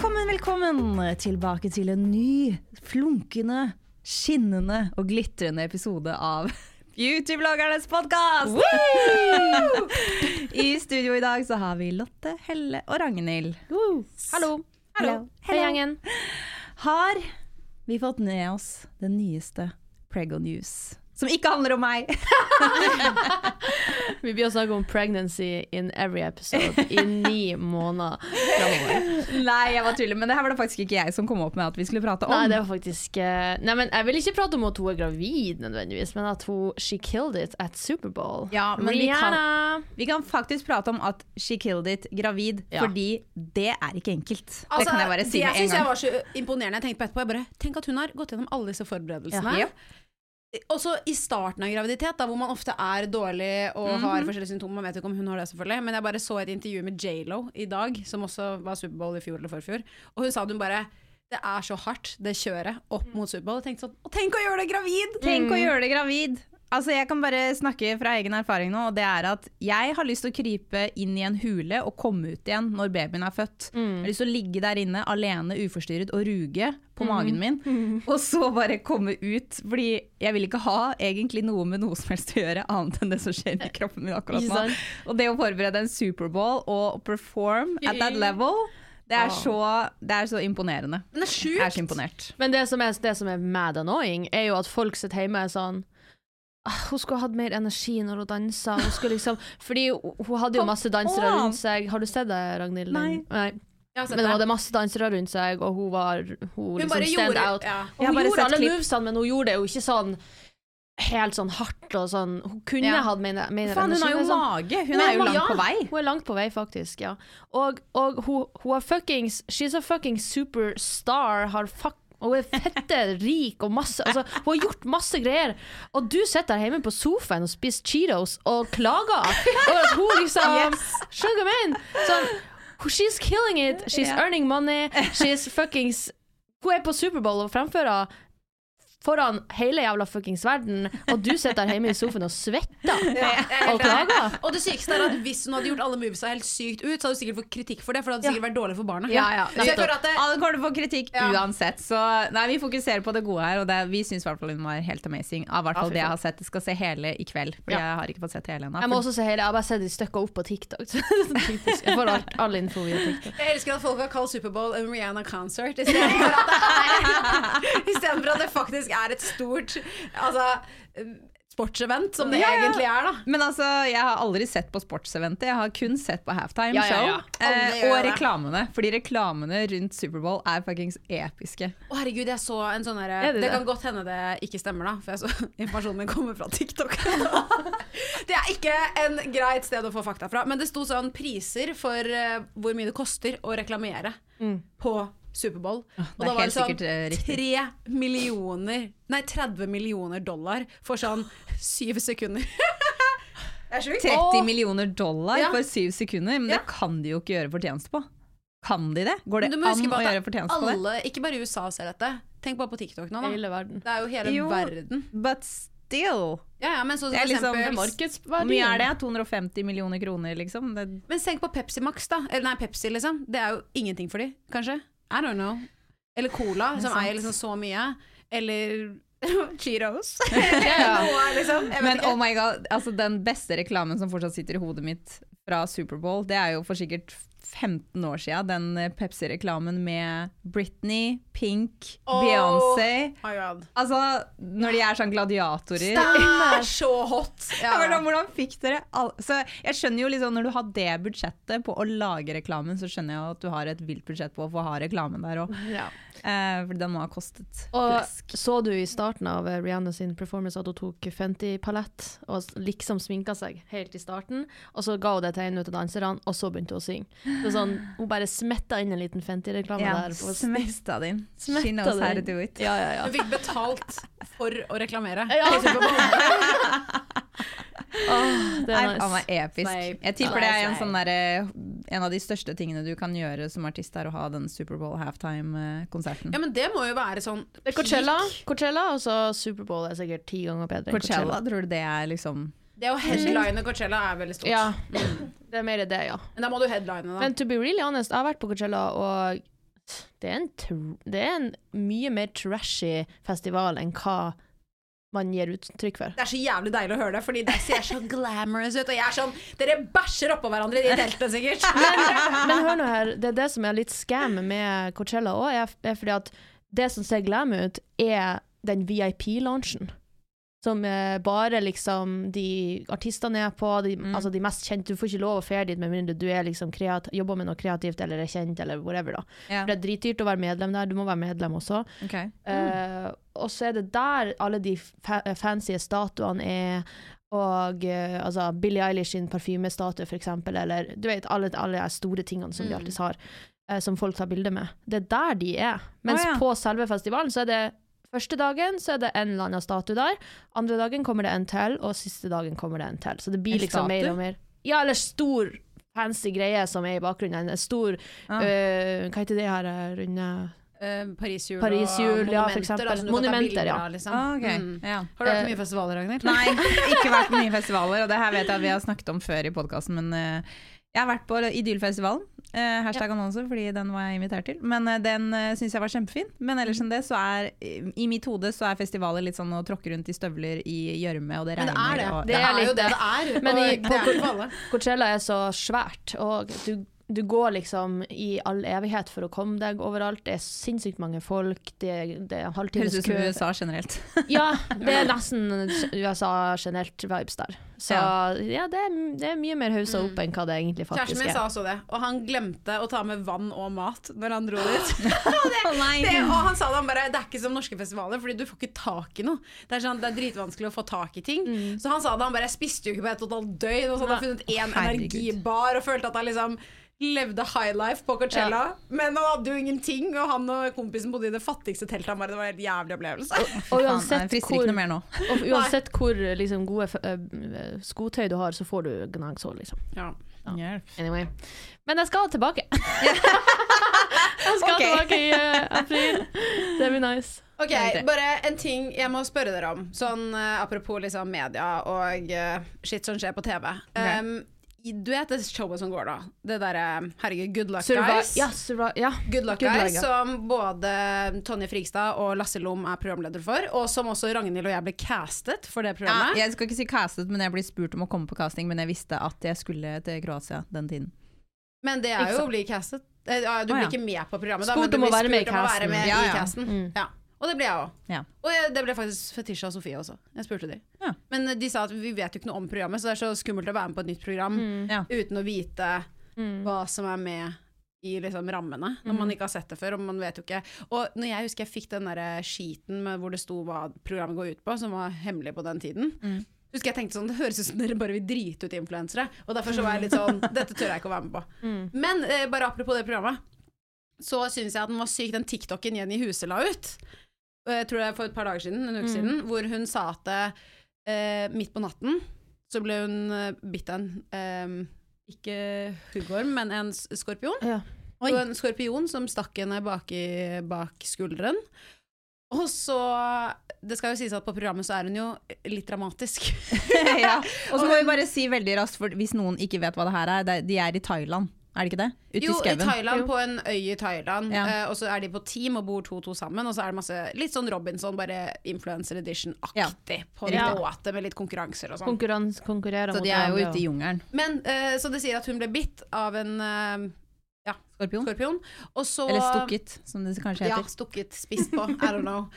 Velkommen, velkommen tilbake til en ny, flunkende, skinnende og glitrende episode av Beautybloggernes podkast! I studio i dag så har vi Lotte, Helle og Ragnhild. Hallo. Hallo. Hei, gjengen. Har vi fått med oss det nyeste Prego News? Som ikke handler om meg! Vi blir å snakke om pregnancy in every episode i ni måneder framover. Nei, jeg var tuller, men det her var det faktisk ikke jeg som kom opp med at vi skulle prate om. Nei, det var faktisk eh, Nei, men Jeg vil ikke prate om at hun er gravid, nødvendigvis, men at hun She killed it at Superbowl. Ja, men vi kan, vi kan faktisk prate om at she killed it gravid, Ja. fordi det er ikke enkelt. det Altså, kan jeg bare si det med en synes jeg var så imponerende. Jeg tenkte på etterpå, jeg bare, Tenk at hun har gått gjennom alle disse forberedelsene. Ja. Også i starten av graviditet, da, hvor man ofte er dårlig og Mhm. har forskjellige symptomer. Man vet ikke om hun har det, selvfølgelig. Men jeg bare så et intervju med J.Lo i dag, som også var Superbowl i fjor eller forfjor. Og hun sa at hun bare Det er så hardt, det kjøret opp Mm. mot Superbowl. Og tenkte sånn tenk å gjøre det gravid! Tenk å gjøre det gravid. Altså, jeg kan bare snakke fra egen erfaring nå, og det er at jeg har lyst til å krype inn i en hule og komme ut igjen når babyen er født. Jeg har lyst til å ligge der inne alene, uforstyrret, og ruge på magen min. Og så bare komme ut, fordi jeg vil ikke ha egentlig noe med noe som helst å gjøre, annet enn det som skjer i kroppen min akkurat nå. Og det å forberede en Superbowl og perform at that level, det er så, det er så imponerende. Men det er Jeg er sjukt. så imponert. Men det som, er, det som er mad annoying, er jo at folk sitter hjemme og er sånn «Ah, hun skulle hatt mer energi når hun dansa. Hun liksom, fordi hun hun hadde jo masse dansere rundt seg. Har du sett det, Ragnhild? Nei. Nei. Men hun hadde masse dansere rundt seg, og hun var hun, Hun liksom stand gjorde out. ja. Og hun gjorde alle movesene, men hun gjorde det jo ikke sånn helt sånn hardt og sånn. Hun kunne Ja. hatt mer, energi. Faen, hun har jo sånn- mage! Hun Men er jo langt ja, på vei. Hun er langt på vei, faktisk. ja Og, og hun, hun er fuckings She's a fucking superstar. Har fuck og hun er fette rik og masse altså, Hun har gjort masse greier. Og du sitter her hjemme på sofaen og spiser Cheetos og klager over at hun liksom Skjønner du hva jeg mener? Sånn, she's killing it. She's yeah. earning money. She's fuckings Hun er på Superbowl og fremfører foran hele jævla fuckings verden, og du sitter der hjemme i sofaen og svetter og klager. Og det sykeste er at hvis hun hadde gjort alle movesa helt sykt ut, så hadde hun sikkert fått kritikk for det, for det hadde sikkert vært dårlig for barna. Ja, ja. Så jeg føler at det, Alle kommer til å få kritikk Ja. uansett. Så nei, vi fokuserer på det gode her, og det, vi syns hun var helt amazing. Av hvert fall det jeg har sett. Jeg skal se hele i kveld, for Ja. jeg har ikke fått sett hele ennå. Jeg må også se hele, jeg har bare sett de stykker opp på TikTok. Jeg får alt, all info via TikTok. jeg elsker at folk har kalt Superbowl en Rihanna-concert istedenfor at, i at det faktisk er et stort altså, sportsevent, som det Ja, ja. egentlig er. da Men altså, jeg har aldri sett på sportseventet. Jeg har kun sett på halftime Ja, show. Eh, og reklamene. Fordi reklamene rundt Superbowl er fuckings episke. Å herregud, jeg så en sånn herre Er det det, kan godt hende det ikke stemmer, da, for jeg så informasjonen min kommer fra TikTok. det er ikke en greit sted å få fakta fra, men det sto sånn priser for uh, hvor mye det koster å reklamere på Superbowl. Og da var det sånn riktig. 3 millioner Nei, 30 millioner dollar for sånn syv sekunder. det er 30 millioner dollar Ja. for syv sekunder, men Ja. det kan de jo ikke gjøre fortjeneste på. Kan de det? Går det an å gjøre fortjeneste på det? ikke bare USA ser dette. Tenk bare på TikTok nå, da. Hele verden. Det er jo hele Jo. verden. But still. Ja, ja, men så, Det er liksom- Hvor mye er det? 250 millioner kroner, liksom? Det, Men tenk på Pepsi Max, da. Eller nei, Pepsi, liksom. Det er jo ingenting for de, kanskje. I don't know. Eller Cola, som sant. eier liksom så mye. Eller Cheetos. Ja. Noe, liksom. Men ikke. oh my god, altså den beste reklamen som fortsatt sitter i hodet mitt fra Superbowl, det er jo for sikkert 15 år siden, den eh, Pepsi-reklamen med Britney, Pink, oh, Beyoncé. Altså, når de er sånn gladiatorer. Det er så hot! Ja. Hvordan, hvordan fikk dere all... Så jeg skjønner jo liksom Når du har det budsjettet på å lage reklamen, så skjønner jeg at du har et vilt budsjett på å få ha reklamen der òg. Ja. Eh, for den må ha kostet Og flesk. så du i starten av eh, Rihanna sin performance at hun tok Fenty-palett og liksom sminka seg helt i starten, og så ga hun det til en av danserne, og så begynte hun å synge. Det er sånn, hun bare smetta inn en liten Fenty-reklame Ja, der. Ja, smetta din. Smetta She knows how to do it. Ja, ja, ja. Hun fikk betalt for å reklamere. Ja. Åh, det er nice. er episk. Jeg tipper det er en, sånn der, en av de største tingene du kan gjøre som artist, er å ha den Superbowl halftime-konserten. Ja, men det må jo være sånn er Coachella, Coachella og så Superbowl er sikkert ti ganger bedre enn Coachella, Coachella. tror du det er liksom Det å headline Coachella er veldig stort. Ja, det er mer det, ja. Men da må du headline, da. Men to be really honest, jeg har vært på Coachella, og det er en, tr det er en mye mer trashy festival enn hva man gir uttrykk for. Det er så jævlig deilig å høre det, fordi det ser så glamorous ut. Og jeg er sånn Dere bæsjer oppå hverandre i de teltene, sikkert. Men hør nå her, det er det som er litt scam med Coachella òg, er fordi at det som ser glam ut, er den VIP-launchen. Som eh, bare liksom de artistene er på, de, Mm. altså de mest kjente. Du får ikke lov å ferde dit med mindre du liksom jobber med noe kreativt eller er kjent eller whatever. da. Yeah. For Det er dritdyrt å være medlem der, du må være medlem også. ok. Eh, og så er det der alle de fa fancy statuene er, og eh, altså Billie Eilish sin parfymestatue, eksempel, eller du vet, alle, alle de store tingene som de Mm. alltid har, eh, som folk tar bilde med. Det er der de er. Mens Å, ja. på selve festivalen så er det Første dagen så er det en eller annen statue der, andre dagen kommer det en til, og siste dagen kommer det en til. Så det blir En liksom mer og mer Ja, eller stor, fancy greie som er i bakgrunnen. En stor Ah. øh, Hva heter det her eh, runde uh, Pariserhjul Pariserhjul, og ja, monumenter. ta Monumenter, bilder ja. Liksom. Ah, okay. Mm. Ja. Har du vært på mye festivaler, Ragnhild? Nei, ikke vært på mye festivaler, og det her vet jeg at vi har snakket om før i podkasten, men uh, jeg har vært på Idylfestivalen. Uh, hashtag annonse, fordi den var jeg invitert til. Men uh, den uh, syns jeg var kjempefin. Men ellers enn det, så er i mitt hode så er festivaler litt sånn å tråkke rundt i støvler i gjørme, og det Men det er det. Og, Det er er jo litt det det. det er. Men i- det alle. Coachella er så svært, og du, du går liksom i all evighet for å komme deg overalt. Det er sinnssykt mange folk, det, det er Høres ut som. USA generelt. Ja, det er nesten USA generelt vibes der. Så ja, Ja. det, er, det er mye mer haussa opp enn hva det egentlig Kjæresten faktisk min er. sa også det, og han glemte å ta med vann og mat når han dro dit. Det, og han sa det, han bare, det er ikke som norske festivaler, fordi du får ikke tak i noe. Det er, sånn, det er dritvanskelig å få tak i ting. Så han sa det, han bare jeg spiste jo ikke på et totalt døgn, og så hadde han funnet én energibar og følte at han liksom levde high life på Coachella. Men han hadde jo ingenting, og han og kompisen bodde i det fattigste teltet. Han bare, det var en helt jævlig opplevelse. Og og uansett jeg hvor, og uansett hvor liksom, gode skotøy du har, så får du gnagsår, liksom. Ja. Anyway. Men jeg skal tilbake. jeg skal okay. tilbake i uh, april. Det blir nice. Ok, bare en ting jeg må spørre dere om. Sånn uh, apropos liksom media og uh, shit som skjer på TV. Um, i- du vet det showet som går da? Det derre Herregud, Good Luck Survi Guys. ja, survi ja. Good Luck Good Guys, Luck, ja. som både Tonje Frigstad og Lasse Lom er programleder for, og som også Ragnhild og jeg ble castet for det Ja, programmet. jeg skal ikke si castet, men jeg ble spurt om å komme på casting, men jeg visste at jeg skulle til Kroatia den tiden. Men det er Ikke jo å bli castet. Eh, Du blir ja. ikke med på programmet, da, men du om å blir være med i spurt om å være casten. med Ja, i casten. Mm. Ja. Og det ble jeg òg. Ja. Og jeg, det ble faktisk Fetisha og Sofie også. Jeg spurte de. Ja. Men eh, de sa at vi vet jo ikke noe om programmet, så det er så skummelt å være med på et nytt program Mm. Ja. uten å vite Mm. hva som er med i liksom rammene, når man ikke har sett det før. Og man vet jo ikke Og når jeg husker jeg fikk den der skiten med hvor det sto hva programmet går ut på, som var hemmelig på den tiden. Mm. Husker jeg tenkte sånn, Det høres ut som dere bare vil drite ut influensere. Og derfor så var jeg litt sånn Dette tør jeg ikke å være med på. Mm. Men eh, bare apropos det programmet, så syns jeg at den var syk, den TikToken Jenny Huse la ut. Jeg tror det er for et par dager siden, en uke Mm. siden, hvor hun sa at eh, midt på natten så ble hun eh, bitt av en eh, ikke huggorm, men en skorpion. Ja. Og en skorpion som stakk henne bak, i, bak skulderen. Og så Det skal jo sies at på programmet så er hun jo litt dramatisk. ja. Og så må vi bare si veldig raskt, for hvis noen ikke vet hva det her er, de er i Thailand, er det ikke det? Ute Jo, i i skauen. Thailand, Jo. på en øy i Thailand. Ja. Uh, og så er de på team og bor to-to sammen. Og så er det masse litt sånn Robinson, bare influencer edition-aktig. På en Ja. måte, med litt konkurranser og sånn. Konkurrans, konkurrerer Så mot de er jo ute i jungelen. Men, uh, så det sier at hun ble bitt av en, eh, Skorpion? Skorpion. Og så Eller stukket, som det kanskje heter. Ja, stukket, spist på. I don't know.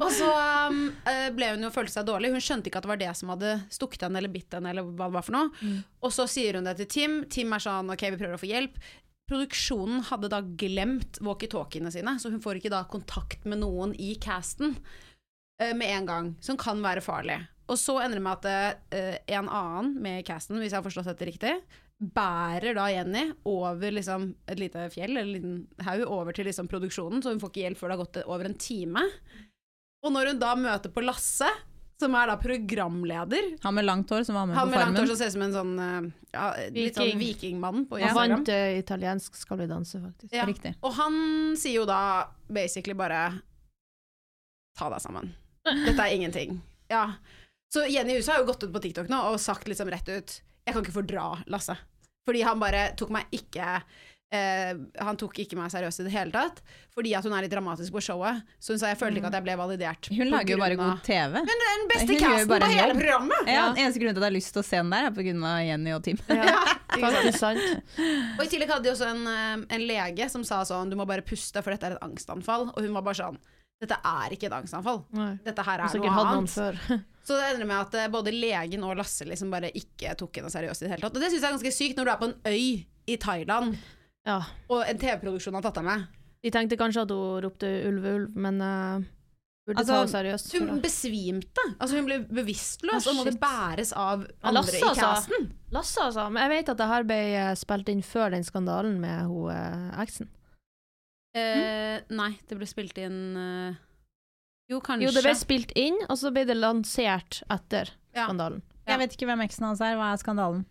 Og så um, eh, ble hun jo følte seg dårlig. Hun skjønte ikke at det var det som hadde stukket henne eller bitt henne. Eller hva det var for noe. Mm. Og så sier hun det til Tim. Tim er sånn OK, vi prøver å få hjelp. Produksjonen hadde da glemt walkietalkiene sine, så hun får ikke da kontakt med noen i casten uh, med en gang, som kan være farlig. Og så ender det med at uh, en annen med casten, hvis jeg har forstått dette riktig, bærer da Jenny over liksom et lite fjell, eller en liten haug, over til liksom produksjonen, så hun får ikke hjelp før det har gått over en time. Og når hun da møter på Lasse, som er da programleder Han med langt hår som var med Han på med langt hår som ser ut som en sånn eh, ja, litt sånn vikingmann på Instagram. Han vant uh, italiensk Skal vi danse, faktisk. Ja. Riktig. Og han sier jo da basically bare Ta deg sammen. Dette er ingenting. Ja. Så Jenny Huset har jo gått ut på TikTok nå og sagt liksom rett ut Jeg kan ikke fordra Lasse. Fordi han bare tok meg ikke Uh, Han tok ikke meg seriøst i det hele tatt. Fordi at hun er litt dramatisk på showet. Så hun sa jeg følte ikke at jeg ble validert. Hun lager jo bare god TV. Hun er den beste Hun casten på hele jobb. programmet! Ja, den eneste grunnen til at jeg har lyst til å se den der, er pga. Jenny og Tim. Ja, faktisk sant. Og i tillegg hadde de også en, eh, en lege som sa sånn Du må bare puste, for dette er et angstanfall. Og hun var bare sånn Dette er ikke et angstanfall. Nei. Dette her er noe annet. Så det ender med at eh, både legen og Lasse liksom bare ikke tok henne seriøst i det hele tatt. Og det syns jeg er ganske sykt når du er på en øy i Thailand, Ja. og en TV-produksjon har tatt deg med. De tenkte kanskje at hun ropte ulv, ulv, men uh, burde Altså, ta henne seriøst. Hun det. besvimte. Altså Hun ble bevisstløs Ah, og måtte bæres av andre Lasse, i altså. casten. Lasse, altså. Men jeg vet at det her ble eh, spilt inn før den skandalen med hun eksen. Eh, nei, det ble spilt inn eh, Jo, kanskje. Jo, det ble spilt inn, og så ble det lansert etter Ja. skandalen. Ja. Jeg vet ikke hvem eksen hans er. Hva er skandalen?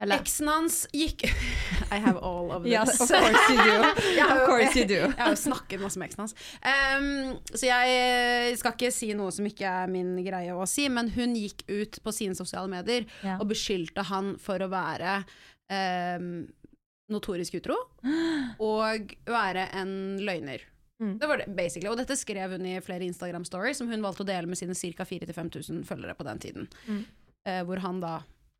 Eller Eksen hans gikk I have all of this. Yes, of course you do. Jeg har Of jo- course you do. Jeg har jo snakket masse med eksen hans. Ehm, så jeg skal ikke si noe som ikke er min greie å si, men hun gikk ut på sine sosiale medier Ja. og beskyldte han for å være ehm, notorisk utro og være en løgner. Mm. Det var det, basically. Og dette skrev hun i flere Instagram-stories som hun valgte å dele med sine ca. 4000-5000 følgere på den tiden. Mm. Eh, hvor han da,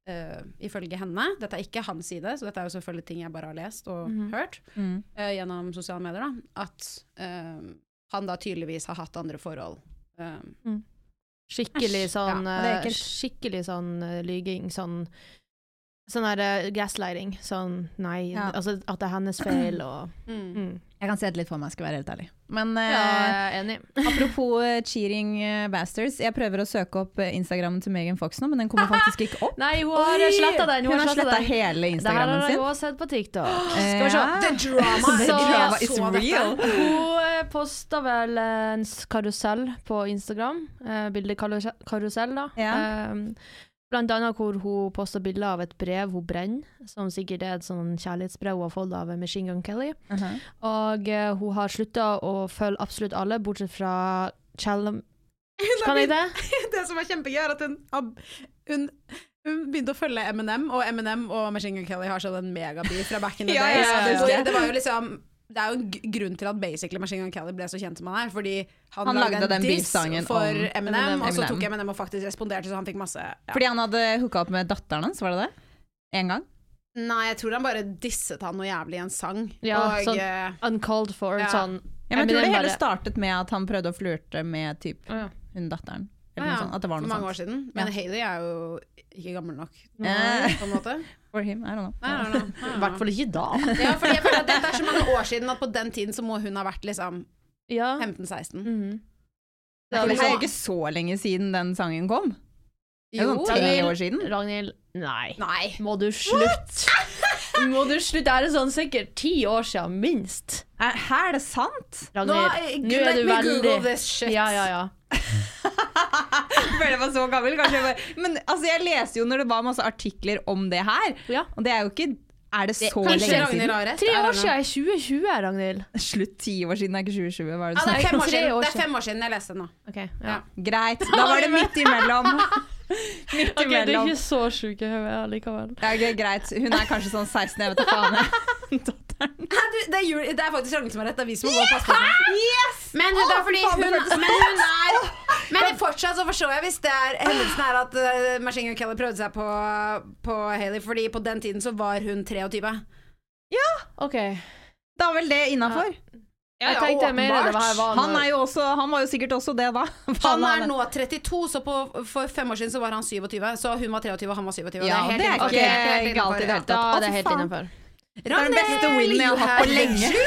eh, ifølge henne Dette er ikke hans side, så dette er jo selvfølgelig ting jeg bare har lest og mm. hørt Mm. eh, gjennom sosiale medier, da, at han da tydeligvis har hatt andre forhold. Eh, skikkelig sånn Ja. Skikkelig sånn lyging, sånn Sånn der uh, gaslighting. Sånn nei, Ja. altså at det er hennes feil og mm. mm. Jeg kan se det litt for meg, skal være helt ærlig. Men uh, Ja, enig. apropos eh, cheating eh, bastards. Jeg prøver å søke opp eh, Instagrammen til Megan Fox nå, men den kommer faktisk ikke opp. Nei, hun har sletta den. Hun har slettet hele Instagrammen hele Det her har jeg sin. også sett på TikTok. Skal vi se. The drama. The drama is så real. Hun eh, posta vel en karusell på Instagram. Uh, Bildekarusell, da. Ja. Eh, blant annet hvor hun poster bilder av et brev hun brenner, som sikkert er et sånn kjærlighetsbrev hun har fått av Machine Gun Kelly. Uh-huh. Og uh, hun har slutta å følge absolutt alle, bortsett fra Challam... Kan jeg det? Det som er kjempegøy, er at hun, hun, hun begynte å følge Eminem, og Eminem og Machine Gun Kelly har sånn en megaby fra back in the Ja, ja, ja, det det var jo liksom det er jo en grunn til at basically Machine Gun Kelly ble så kjent som han er. Fordi han, Han lagde lagde en den diss for Eminem, Eminem. og så tok Eminem og faktisk responderte, så han fikk masse ja. Fordi han hadde hooka opp med datteren hans, var det det? En gang? Nei, jeg tror han bare disset han noe jævlig i en sang. Ja, og sånn- uh, Uncalled for. Ja. Sånn Ja, men jeg tror det hele bare- startet med at han prøvde å flørte med typ Ja. hun datteren. Eller noe ja, sånt. At det var for mange sant. år siden. Men Ja. Hailey er jo ikke gammel nok, Eh, på en måte. for him, I don't know. I hvert fall ikke da. Ja, fordi jeg føler at dette er så mange år siden at på den tiden så må hun ha vært liksom 15-16. Mhm. Det er, liksom- jo ikke så lenge siden den sangen kom. Det er Jo, sånn tre år siden. Ragnhild Nei. Nei. Må du slutte? Må du slutte? Det er sånn sikkert ti år siden, minst. Her hæ, er det sant? Nå, Ragnhild, nå nå er du veldig google this shit. Ja, ja, ja. Føler jeg var så gammel, kanskje. Men altså, jeg leste jo når det var masse artikler om det her, Ja. og det er jo ikke Er det så det, lenge Ragnhild siden? Tre år siden er 2020, Ragnhild. Slutt, ti år siden, er ikke 2020. Hva er det Ja, det, er fem år siden. år det er siden. fem år siden jeg leste den nå. Okay, ja. Ja. Greit, da var det midt imellom. Midt Ok, du er ikke så sjuk i hodet likevel. Ja, okay, greit. Hun er kanskje sånn 16, jeg vet da faen. det, er jul, det er faktisk Ragnhild som har rett. Det er vi som må gå og passe på henne. Yes! Men hun, det er fordi hun, men hun er Men fortsatt så forstår jeg hvis det er hendelsen er at uh, Machine Gun Kelly prøvde seg på, på Haley, fordi på den tiden så var hun 23. Ja, OK. Da er vel det innafor. Ja. Ja, ja, det var, var Han, er jo også, han var jo sikkert også det, da. Han er nå 32, så på, for fem år siden så var han 27. Så hun var 23 og han var 27. Ja, det er innenfor. ikke okay, helt galt i det hele tatt. Da er det helt innafor. Det er den beste winnen jeg har hatt på lenge.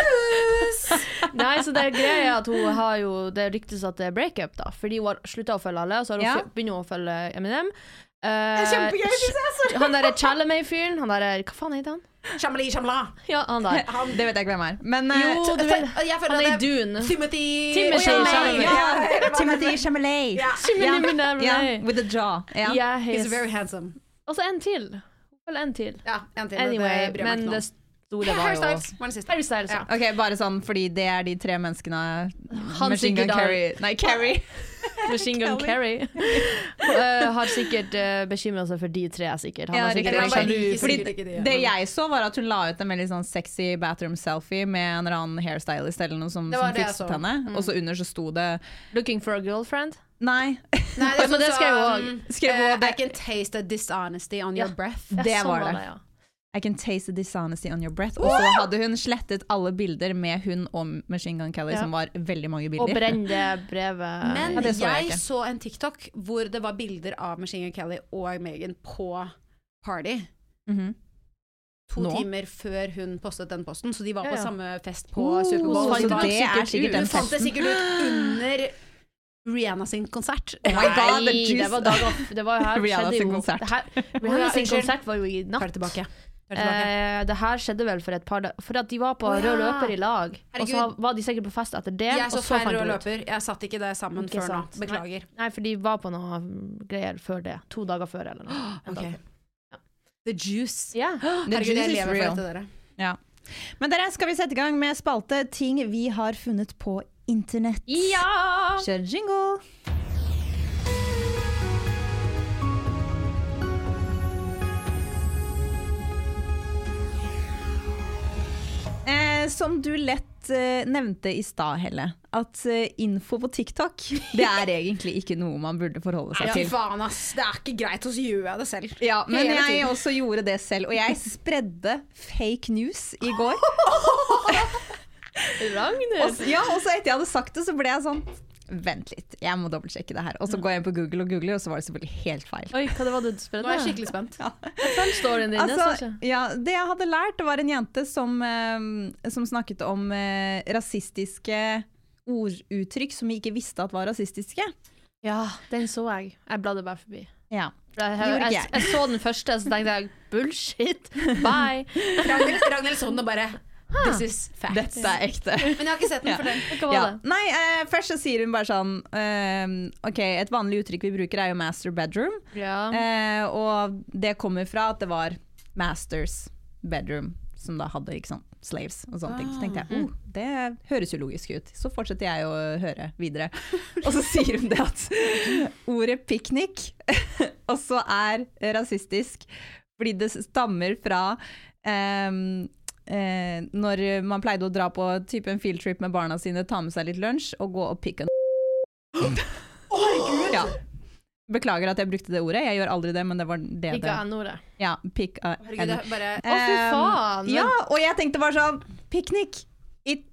Nei, så det greia er at hun har jo Det ryktes at det er breakup, da. Fordi hun har slutta å følge alle, og så har hun Ja. begynner hun å følge Eminem. Det er kjempegøy, synes jeg, altså. Han derre Chalamet-fyren, han derre Hva faen heter han? Shamli, shamla. Ja, han der. Det vet jeg ikke hvem er. Men eh, Jo, du vet Jeg føler Han er i Dune. Timothy Timothy. Chalamet. With a jaw. Ja. Yeah, He's he's- very handsome. Og så en til. Vel en til. Ja, en til. Anyway, det bryr meg men ikke noe det. Store var jo. Harry Styles, ja. Ok, Bare sånn fordi det er de tre menneskene Han Machine Gun Carrie Nei, Carry. Machine Gun Carrie uh, har sikkert uh, bekymra seg for de tre, sikkert. Han Ja, sikkert vært bare. Fordi det jeg så, var at hun la ut en veldig sånn sexy bathroom selfie med en eller annen hairstylist eller noe som, Det som fikset henne. Mm. Og så under så sto det Looking for a girlfriend. Nei, Nei, Ja, men det skrev hun sånn, hun eh, det? I can taste the dishonesty on Ja. your breath. Det sånn var det. I can taste the dishonesty on your breath. Og så hadde hun slettet alle bilder med hun og Machine Gun Kelly, Ja. som var veldig mange bilder. Og det brevet. Men Ja, så jeg jeg så en TikTok hvor det var bilder av Machine Gun Kelly og Megan på party. Mhm. To Nå? timer før hun postet den posten, så de var på ja. samme fest på Oh, Superbowl. så Så det er sikkert den Hun fant det sikkert ut under Rihanna sin konsert. Oh my god, Nei, det var dagen Det var her Rihanna sin konsert. det her, Rihanna sin konsert var jo i natt. Eh, det her skjedde vel for et par dager For at de var på oh, ja. rød løper i lag. Og så var de sikkert på fest etter det. Jeg så feil rød løper. Jeg satt ikke det sammen Ikke før nå. Beklager. Nei, for de var på noe greier før det. To dager før, eller noe. Okay. Ok. The juice. Yeah. The Herregud, juice jeg lever real. for dette, dere. Ja. Men dere, skal vi sette i gang med spalte ting vi har funnet på internett? ja! Kjør jingle! Eh, som du lett eh, nevnte i stad, Helle, at eh, info på TikTok det er egentlig ikke noe man burde forholde seg Ja, til. faen ass, det er ikke greit, og så gjør jeg det selv. Ja, men Hele jeg tiden. også gjorde det selv, og jeg spredde fake news i går. Ragnhild. Og, ja, og så etter jeg hadde sagt det, så ble jeg sånn Vent litt, jeg må dobbeltsjekke det her. Og så går jeg inn på Google og googler, og så var det selvfølgelig helt feil. Oi, hva det var du Nå er jeg skikkelig spent. Følg storyen din. Altså, ja, det jeg hadde lært, var en jente som, eh, som snakket om eh, rasistiske orduttrykk som vi ikke visste at var rasistiske. Ja, den så jeg. Jeg bladde bare forbi. Ja. Jeg, jeg, jeg, jeg. så den første, så tenkte jeg bullshit, bye. Ragnhild, Ragnhild så den og bare This is fact. Dette er ekte. Men jeg har ikke sett den, for den. Hva var Ja. det? Nei, eh, først så sier hun bare sånn eh, OK, et vanlig uttrykk vi bruker er jo master bedroom. Ja. Eh, og det kommer fra at det var masters bedroom, som da hadde ikke sant, slaves og sånne ting. Så tenkte jeg oh, det høres jo logisk ut. Så fortsetter jeg å høre videre. Og så sier hun det at ordet piknik også er rasistisk fordi det stammer fra ehm, eh, når man pleide å dra på type en fieldtrip med barna sine, ta med seg litt lunsj og gå og pick a ja. Beklager at jeg brukte det ordet, jeg gjør aldri det, men det var det Pick det N-ordet. Ja, pick a Herregud, det er bare Å, fy faen! Ja, og jeg tenkte bare sånn Piknik, it,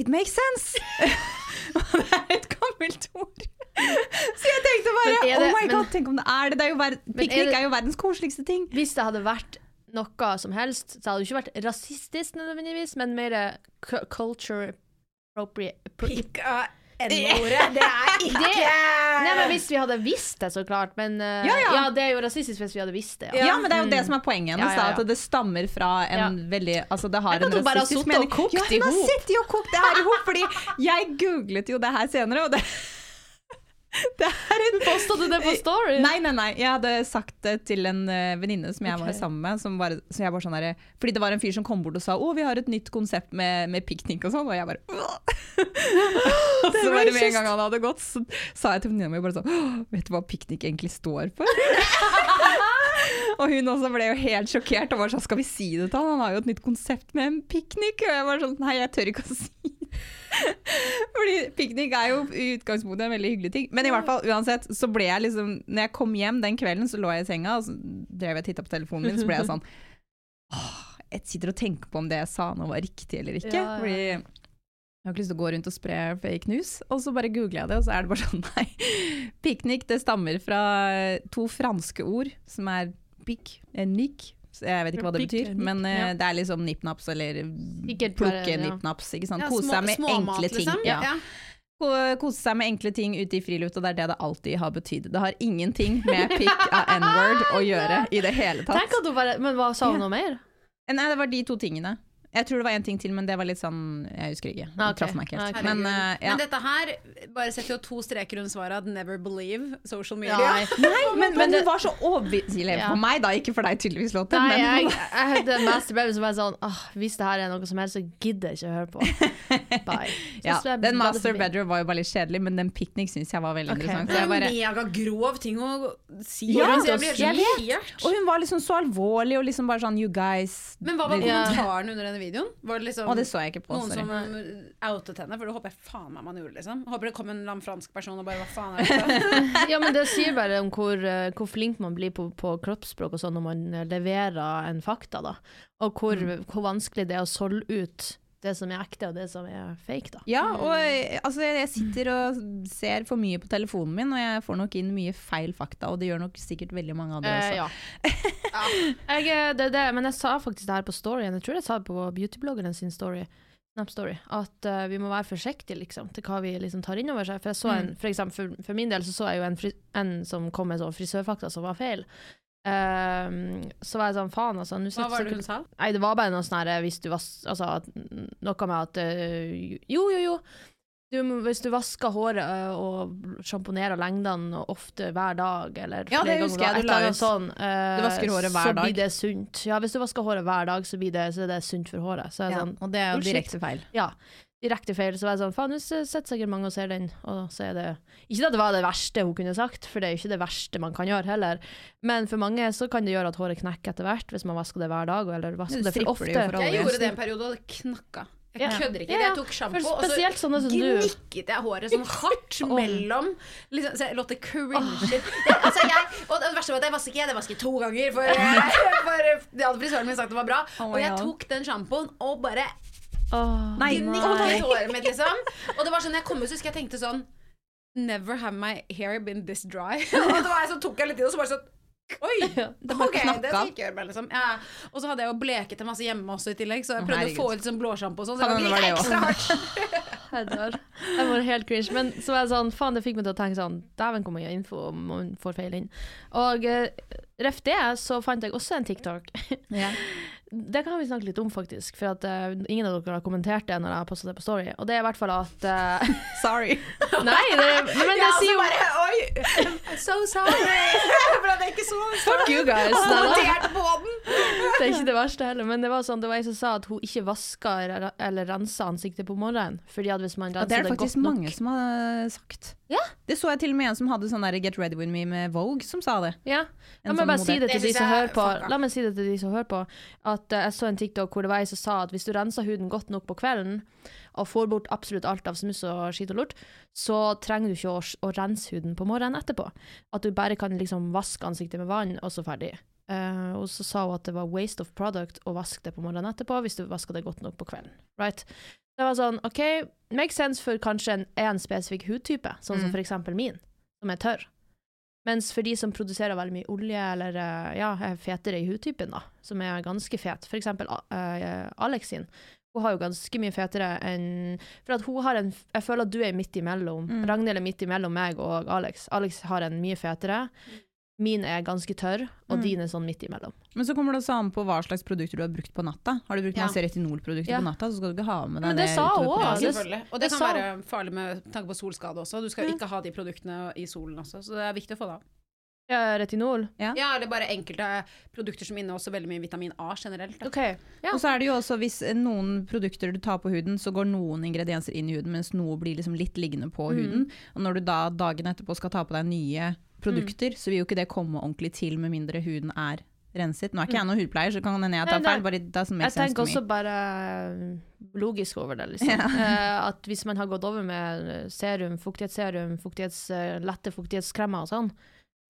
it makes sense! Det er et gammelt ord. Så jeg tenkte bare det- Oh my god, tenk om det er det! det er jo ver er er jo verdens koseligste ting. Hvis det hadde vært noe som helst, så hadde det ikke vært rasistisk nødvendigvis, men mer culture appropriate pro- Pick a N-ordet. Det er ikke Nei, men Hvis vi hadde visst det, så klart. Men uh, Ja, ja. det er jo rasistisk hvis vi hadde visst det. Ja, men det er jo det Mm. som er poenget hennes, Ja, ja, ja. da, at det stammer fra en Ja. veldig Altså det har en rasistisk mening. ja, hun har sittet og kokt det her i hop, fordi jeg googlet jo det her senere, og det Det en Posta du det på story? Nei, nei, nei. Jeg hadde sagt det til en uh, venninne som jeg okay. var sammen med. Som bare, så jeg bare sånn der, fordi det var en fyr som kom bort og sa å, vi har et nytt konsept med, med piknik og sånn. Og jeg bare Og så bare med en gang han hadde gått, så sa jeg til venninna mi bare sånn Vet du hva piknik egentlig står for? og hun også ble jo helt sjokkert og var sånn Skal vi si det til han? Han har jo et nytt konsept med en piknik. Og jeg var sånn Nei, jeg tør ikke å si det. Fordi piknik er jo i utgangspunktet en veldig hyggelig ting. Men i hvert fall, uansett, så ble jeg liksom Når jeg kom hjem den kvelden, så lå jeg i senga, og så drev jeg og titta på telefonen min, så ble jeg sånn Åh, jeg sitter og tenker på om det jeg sa nå var riktig eller ikke. Ja, ja. Fordi jeg har ikke lyst til å gå rundt og spre fake news. Og så bare googler jeg det, og så er det bare sånn nei. Piknik det stammer fra to franske ord, som er pic og nick. Jeg vet ikke hva det betyr, men uh, det er liksom nippnaps eller plukke nippnaps. Ikke sant? Kose seg med enkle ting. liksom. Ja. Kose seg med enkle ting ute i friluft, og det er det det alltid har betydd. Det har ingenting med pick av n-word å gjøre i det hele tatt. Bare Men hva sa hun noe mer? Nei, det var de to tingene. Jeg tror det var en ting til, men det var litt sånn Jeg husker ikke. Det Ah, traff meg ikke helt. Okay. Men uh, ja. Men dette her bare setter jo to streker under svaret at never believe social media. Nei. Nei, men, men det- var så overbevisende Ja. for meg, da. Ikke for deg, tydeligvis, låten. Nei, men jeg, jeg hørte Master Baby som var sånn Åh, Hvis det her er noe som helst, så gidder jeg ikke å høre på. Bye. Så ja, så Den Master. Bedroom var jo bare litt kjedelig, men den Picnic syns jeg var veldig okay. interessant. Det Så er bare, megagrov ting å si. Ja, så jeg blir helt sjokkert. og hun var liksom så alvorlig og liksom bare sånn You guys Men hva var kommentaren under under denne videoen? Var det liksom og det så jeg ikke på. noen Sorry. som outet henne? For det håper jeg faen meg man gjorde, liksom. Håper det kom en lam fransk person og bare hva faen er dette? Ja, men det sier bare om hvor, eh, hvor flink man blir på, på kroppsspråk og sånn når man leverer en fakta, da. Og hvor, Mm. hvor vanskelig det er å solge ut det som er ekte og det som er fake, da. Ja, og eh, altså, jeg sitter og ser for mye på telefonen min, og jeg får nok inn mye feil fakta, og det gjør nok sikkert veldig mange andre også. Eh, ja. jeg, eh, det, det, men jeg sa faktisk det her på storyen, jeg tror jeg sa det på beautybloggeren sin story, Snap Story, at uh, vi må være forsiktige liksom, til hva vi liksom tar inn over seg. For, jeg så en, for, eksempel, for, for min del så, så jeg jo en, en som kom med sånn frisørfakta som var feil. Ehm, så var jeg sånn, faen altså. Hva var det hun sa? Nei, det var bare noe sånn her hvis du vas... Altså, at, noe med at øh, Jo, jo, jo. Du, hvis du vasker håret øh, og sjamponerer lengdene ofte hver dag, eller Ja, det flere ganger, jeg, du et sånn, øh, Du hver så dag. blir det sunt. Ja, hvis du vasker håret hver dag, så, blir det, så er det sunt for håret. Så er Ja, sånn, og det er jo direkte feil. ja, direkte feil. Så var jeg sånn, faen, nå sitter sikkert mange og ser den, og så er det Ikke at det var det verste hun kunne sagt, for det er jo ikke det verste man kan gjøre heller, men for mange så kan det gjøre at håret knekker etter hvert, hvis man vasker det hver dag, eller vasker det for ofte. det for Jeg gjorde det en periode, og det knakka. Jeg kødder ikke. Ja, ja. Jeg tok sjampo, og så du. gnikket jeg håret sånn hardt mellom liksom, så jeg cringe. Det, altså, jeg, og det verste var at jeg vasket ikke, jeg vasket to ganger. For, for det hadde frisøren min sagt det var bra. Oh Og jeg God. tok den sjampoen og bare Åh, Nei, nei. håret mitt, liksom. Og det var sånn, jeg kom ut, så husker jeg tenkte sånn Never have my hair been this dry. og det var jeg, så tok jeg litt i det, og så bare sånn Oi! Det bare ok, det knakka. skal ikke gjøre liksom. Ja. Og så hadde jeg jo bleket en masse hjemme også i tillegg, så jeg prøvde herregud. å få ut sånn blåsjampo og sånn. Så det var det var ekstra hardt. Jeg. Jeg var helt cringe. Men så var jeg sånn, faen, det fikk meg til å tenke sånn Dæven, hvor mye info man får feil inn. Og uh, ref det, så fant jeg også en TikTok. Ja. Det kan vi snakke litt om, faktisk. For at uh, ingen av dere har kommentert det når jeg har posta det på Story. Og det er i hvert fall at uh, Sorry. Nei, det, men det Ja, så sier jo bare Oi! I'm so sorry! For at er ikke så Fuck you guys! Kommentert på den. Det er ikke det verste heller, men det var sånn, det var ei som sa at hun ikke vaska eller- renser rensa ansiktet på morgenen. Fordi at hvis man renser det godt nok det er det, faktisk mange som har sagt. Ja. Det så jeg til og med en som hadde sånn der Get Ready With Me med Vogue, som sa det. Ja. La meg sånn bare si det til Det de som hører på. La meg si det til de som hører på At uh, jeg så en TikTok hvor det var ei som sa at hvis du renser huden godt nok på kvelden, og får bort absolutt alt av smuss og skit og lort, så trenger du ikke å, å rense huden på morgenen etterpå. At du bare kan liksom vaske ansiktet med vann, og så ferdig. Uh, og så sa hun at det var waste of product å vaske det på morgenen etterpå, hvis du vasker det godt nok på kvelden. Right? Det var sånn, OK, make sense for kanskje en, en spesifikk hudtype, sånn som Mm. for eksempel min, som er tørr. Mens for de som produserer veldig mye olje, eller eh, ja, er fetere i hudtypen, da, som er ganske fet, for eksempel uh, Alex sin, hun har jo ganske mye fetere enn For at hun har en Jeg føler at du er midt imellom. Mm. Ragnhild er midt imellom meg og Alex. Alex har en mye fetere. Min er ganske tørr, og Mm. din er sånn midt imellom. Men så kommer det også an på hva slags produkter du har brukt på natta. Har du brukt Ja. masse retinolprodukter Ja. på natta, så skal du ikke ha med deg Men det sa utover hun. Ja, selvfølgelig. Og det, det kan sa- være farlig med tanke på solskade også. Du skal ikke ha de produktene i solen også, så det er viktig å få det av. Ja, retinol. Ja, eller bare enkelte produkter som inneholder også veldig mye vitamin A generelt. Okay. OK. Ja. Og så er det jo også hvis noen produkter du tar på huden, så går noen ingredienser inn i huden, mens noe blir liksom litt liggende på Mm. huden. Og når du da dagen etterpå skal ta på deg nye produkter, så vil jo ikke det komme ordentlig til med mindre huden er renset. Nå er ikke jeg noen hudpleier, så kan hende jeg tar feil, bare Jeg tenker også bare eh, logisk over det, liksom. Ja. uh, at hvis man har gått over med serum, fuktighetsserum, fuktighets, eh, lette fuktighetskremer og sånn,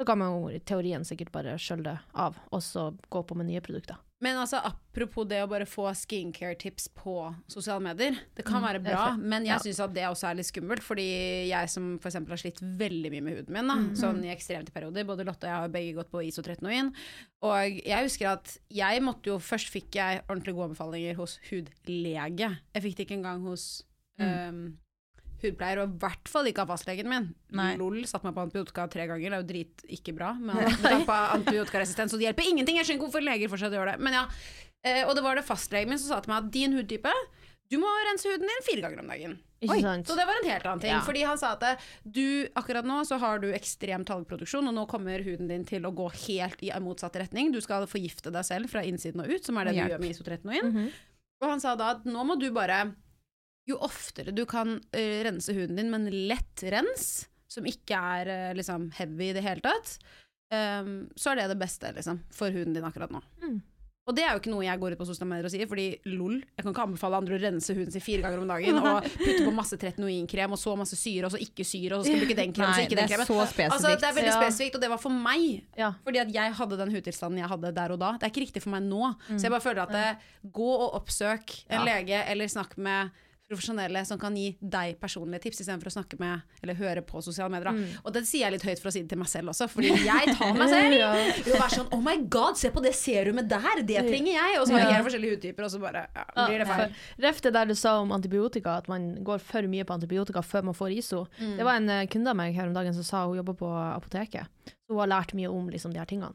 Så kan man jo i teorien sikkert bare skjølle det av, og så gå på med nye produkter. Men altså, apropos det å bare få skincare-tips på sosiale medier. Det kan være er bra, men jeg Ja. syns at det også er litt skummelt. Fordi jeg som f.eks. har slitt veldig mye med huden min, da, sånn i ekstremte perioder. Både Lotte og jeg har begge gått på isotretinoin. Og jeg husker at jeg måtte jo Først fikk jeg ordentlig gode anbefalinger hos hudlege. Jeg fikk det ikke engang hos um, hudpleier, og i hvert fall ikke av fastlegen min. Nei. LOL satte meg på antibiotika tre ganger, det er jo drit ikke bra. På antibiotikaresistens, og det hjelper ingenting. Jeg skjønner ikke hvorfor leger fortsatt gjør det. Men ja, eh, Og det var det fastlegen min som sa til meg at din hudtype du må rense huden din fire ganger om dagen. Oi? Så det var en helt annen ting. Ja. Fordi han sa at du, akkurat nå så har du ekstrem talgproduksjon, og nå kommer huden din til å gå helt i motsatt retning. Du skal forgifte deg selv fra innsiden og ut, som er det du Hjelp. gjør med isotretinoin. Mhm. Og han sa da at nå må du bare Jo oftere du kan uh, rense huden din med en lett rens, som ikke er uh, liksom heavy i det hele tatt, um, så er det det beste liksom, for huden din akkurat nå. Mm. Og det er jo ikke noe jeg går ut på sosiale medier og sier, fordi lol, jeg kan ikke anbefale andre å rense huden sin fire ganger om dagen og putte på masse tretinoinkrem og så masse syre, og så ikke syre, og så skal du bruke den kremen, så ikke det den kremen. Altså, det er veldig spesifikt, og det var for meg. Ja. Fordi at jeg hadde den hudtilstanden jeg hadde der og da. Det er ikke riktig for meg nå. Mm. Så jeg bare føler at det, gå og oppsøk en lege, eller snakk med profesjonelle som kan gi deg personlige tips, istedenfor å snakke med eller høre på sosiale medier. Mm. Og det sier jeg litt høyt for å si det til meg selv også, fordi jeg tar meg selv i å være sånn Oh my god, se på det serumet der! Det trenger jeg! Og så har jeg forskjellige hudtyper, og så bare ja, blir det feil. Ref det der du sa om antibiotika, at man går for mye på antibiotika før man får ISO. Mm. Det var en eh, kunde av meg her om dagen som sa hun jobber på apoteket. Så hun har lært mye om liksom, de her tingene.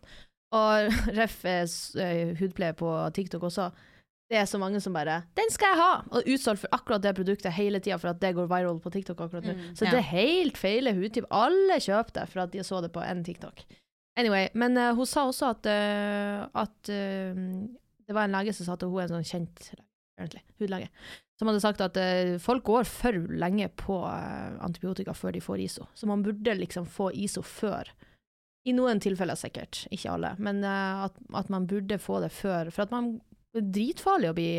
Og ref eh, eh, hudpleie på TikTok også. Det er så mange som bare 'Den skal jeg ha!' Og utsolgt for akkurat det produktet hele tida for at det går viral på TikTok akkurat nå. Mm. Så Ja. det er helt feil hudtype. Alle kjøper det for at de så det på en TikTok. Anyway, men uh, hun sa også at, uh, at uh, det var en lege som sa at hun er en sånn kjent egentlig, hudlege, som hadde sagt at folk går for lenge på antibiotika før de får ISO. Så man burde liksom få ISO før. I noen tilfeller sikkert, ikke alle, men at, at man burde få det før. For at man dritfarlig å bli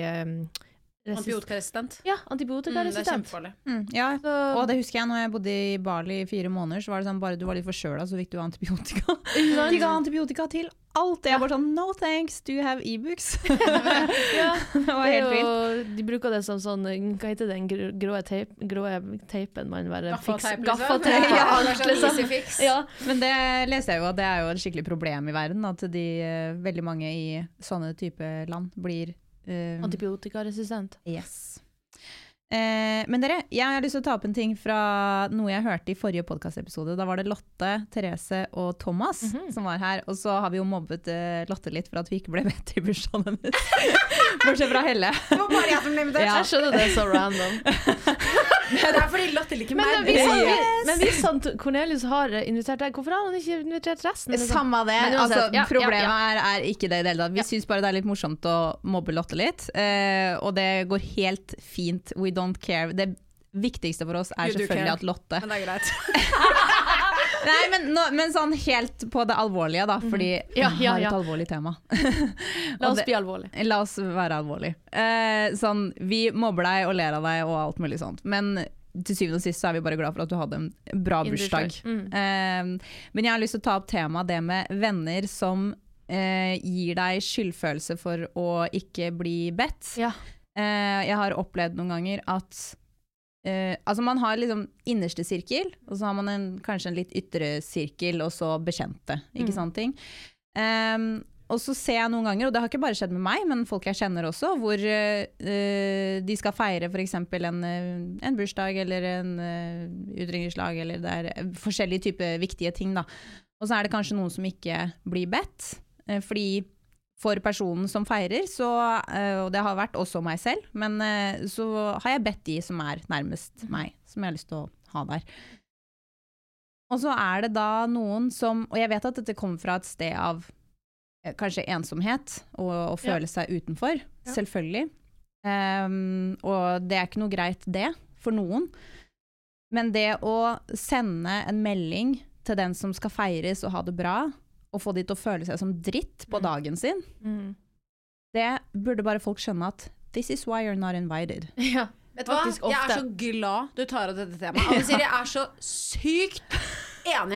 eh, Ja, Antibiotikaresistent. Mm, det er antibiotikaresistent. kjempefarlig. Mm, ja, Så- og det husker jeg når jeg bodde i Bali i fire måneder, så var det sånn bare du var litt forkjøla, så fikk du antibiotika. De ga antibiotika til alt. Jeg bare sånn no thanks, do you have Ibux? Ja, det var helt vilt. de bruker det som sånn Hva heter den grå, grå, teip, grå teipen man bare fikser- liksom. Gaffateip, Ja, ja, alt, er sånn liksom. Ja. Men det leste jeg jo at det er jo et skikkelig problem i verden, at de, eh, veldig mange i sånne type land blir eh, Antibiotikaresistent. Yes. Eh, men dere, jeg har lyst til å ta opp en ting fra noe jeg hørte i forrige podkastepisode. Da var det Lotte, Therese og Thomas Mhm. som var her. Og så har vi jo mobbet eh, Lotte litt for at vi ikke ble bedt til bursdagen hennes. Bortsett fra Helle. Det var bare jeg som ble invitert. Ja. Jeg skjønner det er så random. Det er fordi Lotte liker Men, meg. hvis, han, Yes. men hvis han, Cornelius har invitert deg, hvorfor har han ikke invitert resten? liksom? Samme det. Men altså, ja, ja, problemet ja. Er, er ikke det i det hele tatt. Vi syns bare det er litt morsomt å mobbe Lotte litt. Uh, og det går helt fint. We don't care. Det viktigste for oss er You selvfølgelig at Lotte Men det er greit. Nei, men, nå, men sånn helt på det alvorlige, da, fordi Mhm. Ja, vi ja, har et alvorlig tema. La oss det- bli alvorlig. La oss være alvorlig. Eh, sånn, vi mobber deg og ler av deg og alt mulig sånt, men til syvende og sist så er vi bare glad for at du hadde en bra bursdag. Mm. Eh, men jeg har lyst til å ta opp temaet det med venner som eh, gir deg skyldfølelse for å ikke bli bedt. Ja. Eh, jeg har opplevd noen ganger at eh, Altså man har liksom innerste sirkel, og så har man en, kanskje en litt ytre sirkel, og så bekjente. Ikke Mm. sånne ting. Um, og så ser jeg noen ganger, og det har ikke bare skjedd med meg, men folk jeg kjenner også, hvor eh, de skal feire f.eks. En, en bursdag eller en uh, utdrikningslag, eller det er forskjellige typer viktige ting. Da. Og så er det kanskje noen som ikke blir bedt, uh, fordi for personen som feirer, så, eh, og det har vært også meg selv, men eh, så har jeg bedt de som er nærmest meg, som jeg har lyst til å ha der. Og så er det da noen som Og jeg vet at dette kommer fra et sted av eh, kanskje ensomhet og å føle seg utenfor, selvfølgelig. Um, og det er ikke noe greit, det, for noen. Men det å sende en melding til den som skal feires og ha det bra, og få de til å føle seg som dritt på Mm. dagen sin, Mm. det burde bare folk skjønne at this is why you're not invited. Ja. Vet du hva? Jeg er så glad du tar opp dette temaet. Anne jeg er så sykt enig.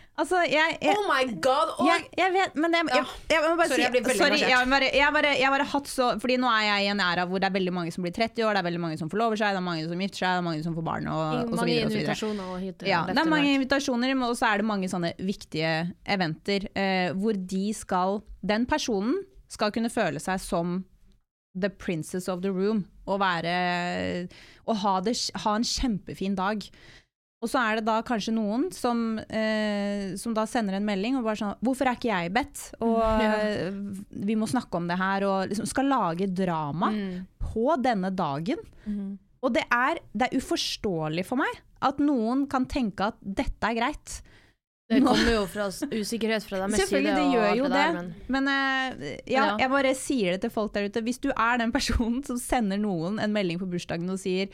Altså, jeg, jeg, Oh my god! Og jeg, jeg vet, men jeg, jeg, jeg, må bare Sorry, si jeg blir veldig sorry, jeg, har bare, jeg, bare, jeg bare hatt så Fordi nå er jeg i en æra hvor det er veldig mange som blir 30 år, det er veldig mange som forlover seg, det er mange som gifter seg, det er mange som får barn og, og så videre. Og så videre. og hit Ja, det er mange invitasjoner, og så er det mange sånne viktige eventer eh, hvor de skal Den personen skal kunne føle seg som the princess of the room og være Og ha, det, ha en kjempefin dag. Og så er det da kanskje noen som, eh, som da sender en melding og bare sånn 'Hvorfor er ikke jeg bedt?' Og ja. vi må snakke om det her, og liksom skal lage drama på denne dagen. Og det er, det er uforståelig for meg at noen kan tenke at dette er greit. Det kommer jo fra usikkerhet fra deres side. Selvfølgelig, det gjør jo det. der, men- Men uh, ja, Ja. jeg bare sier det til folk der ute. Hvis du er den personen som sender noen en melding på bursdagen og sier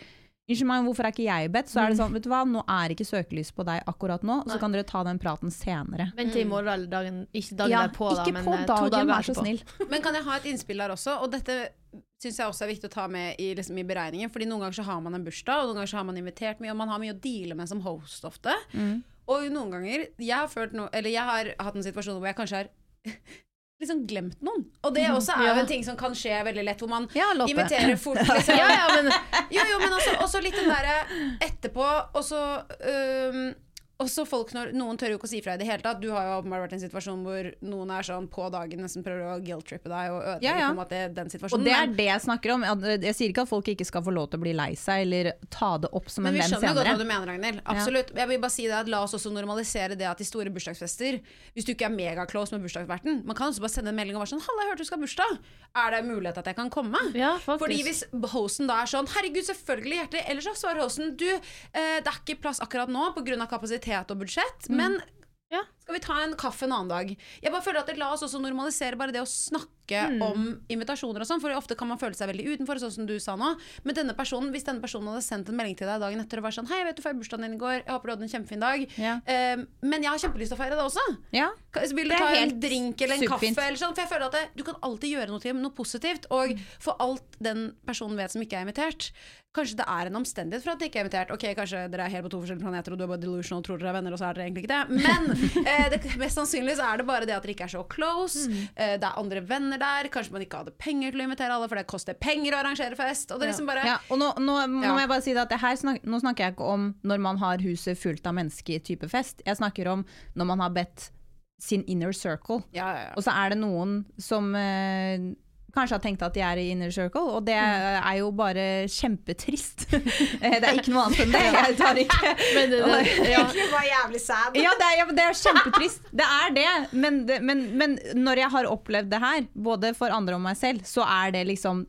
Unnskyld meg, hvorfor er ikke jeg bedt? Så er det sånn, vet du hva, nå er ikke søkelys på deg akkurat nå, så kan dere ta den praten senere. Vent til i morgen eller dagen, ikke dagen Ja, derpå, da, men eh, to dagen, dager vær så snill. Men kan jeg ha et innspill der også? Og dette syns jeg også er viktig å ta med i, liksom, i beregningen. Fordi noen ganger så har man en bursdag, og noen ganger så har man invitert mye, og man har mye å deale med som host ofte. Mm. Og noen ganger Jeg har, følt no, eller jeg har hatt en situasjon hvor jeg kanskje har liksom glemt noen. Og det også er jo en ting som kan skje veldig lett, hvor man Ja, inviterer fort. Liksom. Ja, ja, men Jo, jo, men også, også litt den derre etterpå, og så øhm, også folk når Noen tør jo ikke å si fra i det hele tatt. Du har jo åpenbart vært i en situasjon hvor noen er sånn på dagen nesten prøver å guilt-trippe deg og ødelegge Ja, ja. på en måte den situasjonen. Og det er det jeg snakker om. Jeg jeg sier ikke at folk ikke skal få lov til å bli lei seg eller ta det opp som en venn senere. men vi skjønner jo godt hva du mener, Ragnhild. Absolutt. Jeg vil bare si det at La oss også normalisere det at i store bursdagsfester Hvis du ikke er megaclose med bursdagsverten Man kan også bare sende en melding og være sånn 'Halla, jeg hørte du skal ha bursdag. Er det mulighet at jeg kan komme?' Ja, faktisk. Fordi hvis hosten da er sånn 'Herregud, selvfølgelig, hjertelig', eller så svarer hosten 'Du, eh, det er ikke plass akkurat nå pga. kapasitet og budsjett', men Ja. Skal vi ta en kaffe en annen dag? Jeg bare føler at det La oss også normalisere bare det å snakke om invitasjoner og sånn, for ofte kan man føle seg veldig utenfor, sånn som du sa nå. Men denne personen, hvis denne personen hadde sendt en melding til deg dagen etter og var sånn 'Hei, vet du feira bursdagen din i går, jeg håper du hadde en kjempefin dag', Ja. eh, men jeg har kjempelyst til å feire det også. Ja. Vil du ta en drink eller en superfint. kaffe? Eller sånn? For jeg føler at det, Du kan alltid gjøre noe til noe positivt. Og Mm. for alt den personen vet som ikke er invitert Kanskje det er en omstendighet for at de ikke er invitert. Ok, Kanskje dere er helt på to forskjellige planeter og du er bare delusional og tror dere er venner, og så er dere egentlig ikke det. Men eh, det, mest sannsynlig så er det bare det at dere ikke er så close. Mm. Eh, det er andre venner der. Kanskje man ikke hadde penger til å invitere alle, for det koster penger å arrangere fest. Og det liksom bare Ja, og nå, nå, må jeg bare si det at snak, nå snakker jeg ikke om når man har huset fullt av mennesker type fest. Jeg snakker om når man har bedt sin inner circle. Ja, ja, ja. Og så er det noen som eh, kanskje har tenkt at de er i inner circle, og det er jo bare kjempetrist. Det er ikke noe annet enn det. Jeg tar ikke Men det, det, ja. Det var jævlig sad. ja, det er, ja, det er kjempetrist. Det er det. Men, det men, men når jeg har opplevd det her, både for andre og meg selv, så er det liksom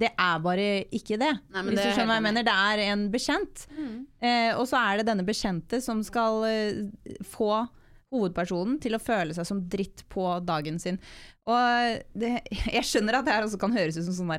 Det er bare ikke det. Nei, hvis det du er skjønner hva jeg mener. Det er en bekjent. Eh, og så er det denne bekjente som skal eh, få hovedpersonen til å føle seg som dritt på dagen sin. Og det, jeg skjønner at det her også kan høres ut som sånn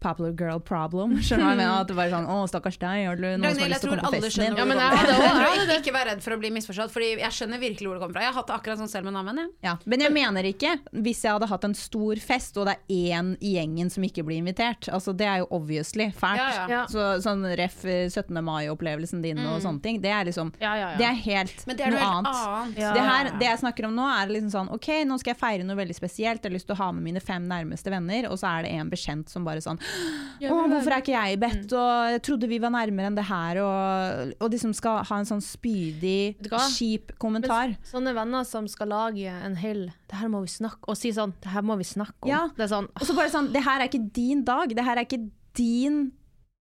popular girl problem. Skjønner du hva jeg mener? At det bare sånn Å, stakkars deg, har du noen som har lyst til å tror komme på festen din? Ja, men jeg hadde også- hadde Ikke vær redd for å bli misforstått, Fordi jeg skjønner virkelig hvor det kommer fra. Jeg har hatt det akkurat sånn selv med navnet. jeg. Ja, men jeg mener ikke hvis jeg hadde hatt en stor fest, og det er én i gjengen som ikke blir invitert. Altså, det er jo obviously fælt. Ja, ja. Så, sånn ref eh, 17. mai-opplevelsen din og sånne ting, det er liksom Ja, ja, ja. Det er helt Men det er noe helt annet. annet. Ja. Det, her, det jeg snakker om nå, er liksom sånn OK, nå skal jeg feire noe veldig spesielt. Jeg har lyst til å ha med mine fem nærmeste venner, og så er det en bekjent som bare sånn hvorfor er ikke jeg bedt? Mm. Og jeg trodde vi var nærmere enn det her. Og, og liksom skal ha en sånn spydig, kjip kommentar. Men Sånne venner som skal lage en hel Det her må vi snakke Og si sånn Det her må vi snakke om. Ja. Det er sånn Og så bare sånn Det her er ikke din dag. Det her er ikke din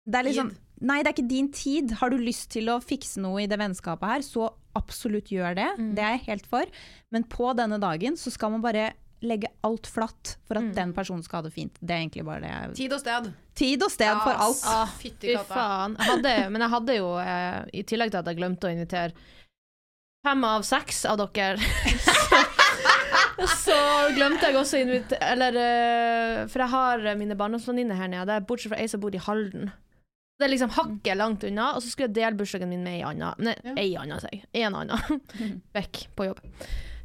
Det er liksom Nei, det er ikke din tid. Har du lyst til å fikse noe i det vennskapet her, så absolutt gjør det. Mm. Det er jeg helt for. Men på denne dagen så skal man bare legge alt flatt for at Mm. den personen skal ha det fint. Det er egentlig bare det jeg Tid og sted. Tid og sted for alt. Ah, Fytti katta. faen. Hadde, men jeg hadde jo, eh, i tillegg til at jeg glemte å invitere fem av seks av dere så, glemte jeg også å invitere Eller eh, For jeg har mine barndomsvenninner her nede, bortsett fra ei som bor i Halden. Det er liksom hakket langt unna, og så skulle jeg dele bursdagen min med ei anna. Nei, ei anna, sier jeg. En anna. Vekk på jobb.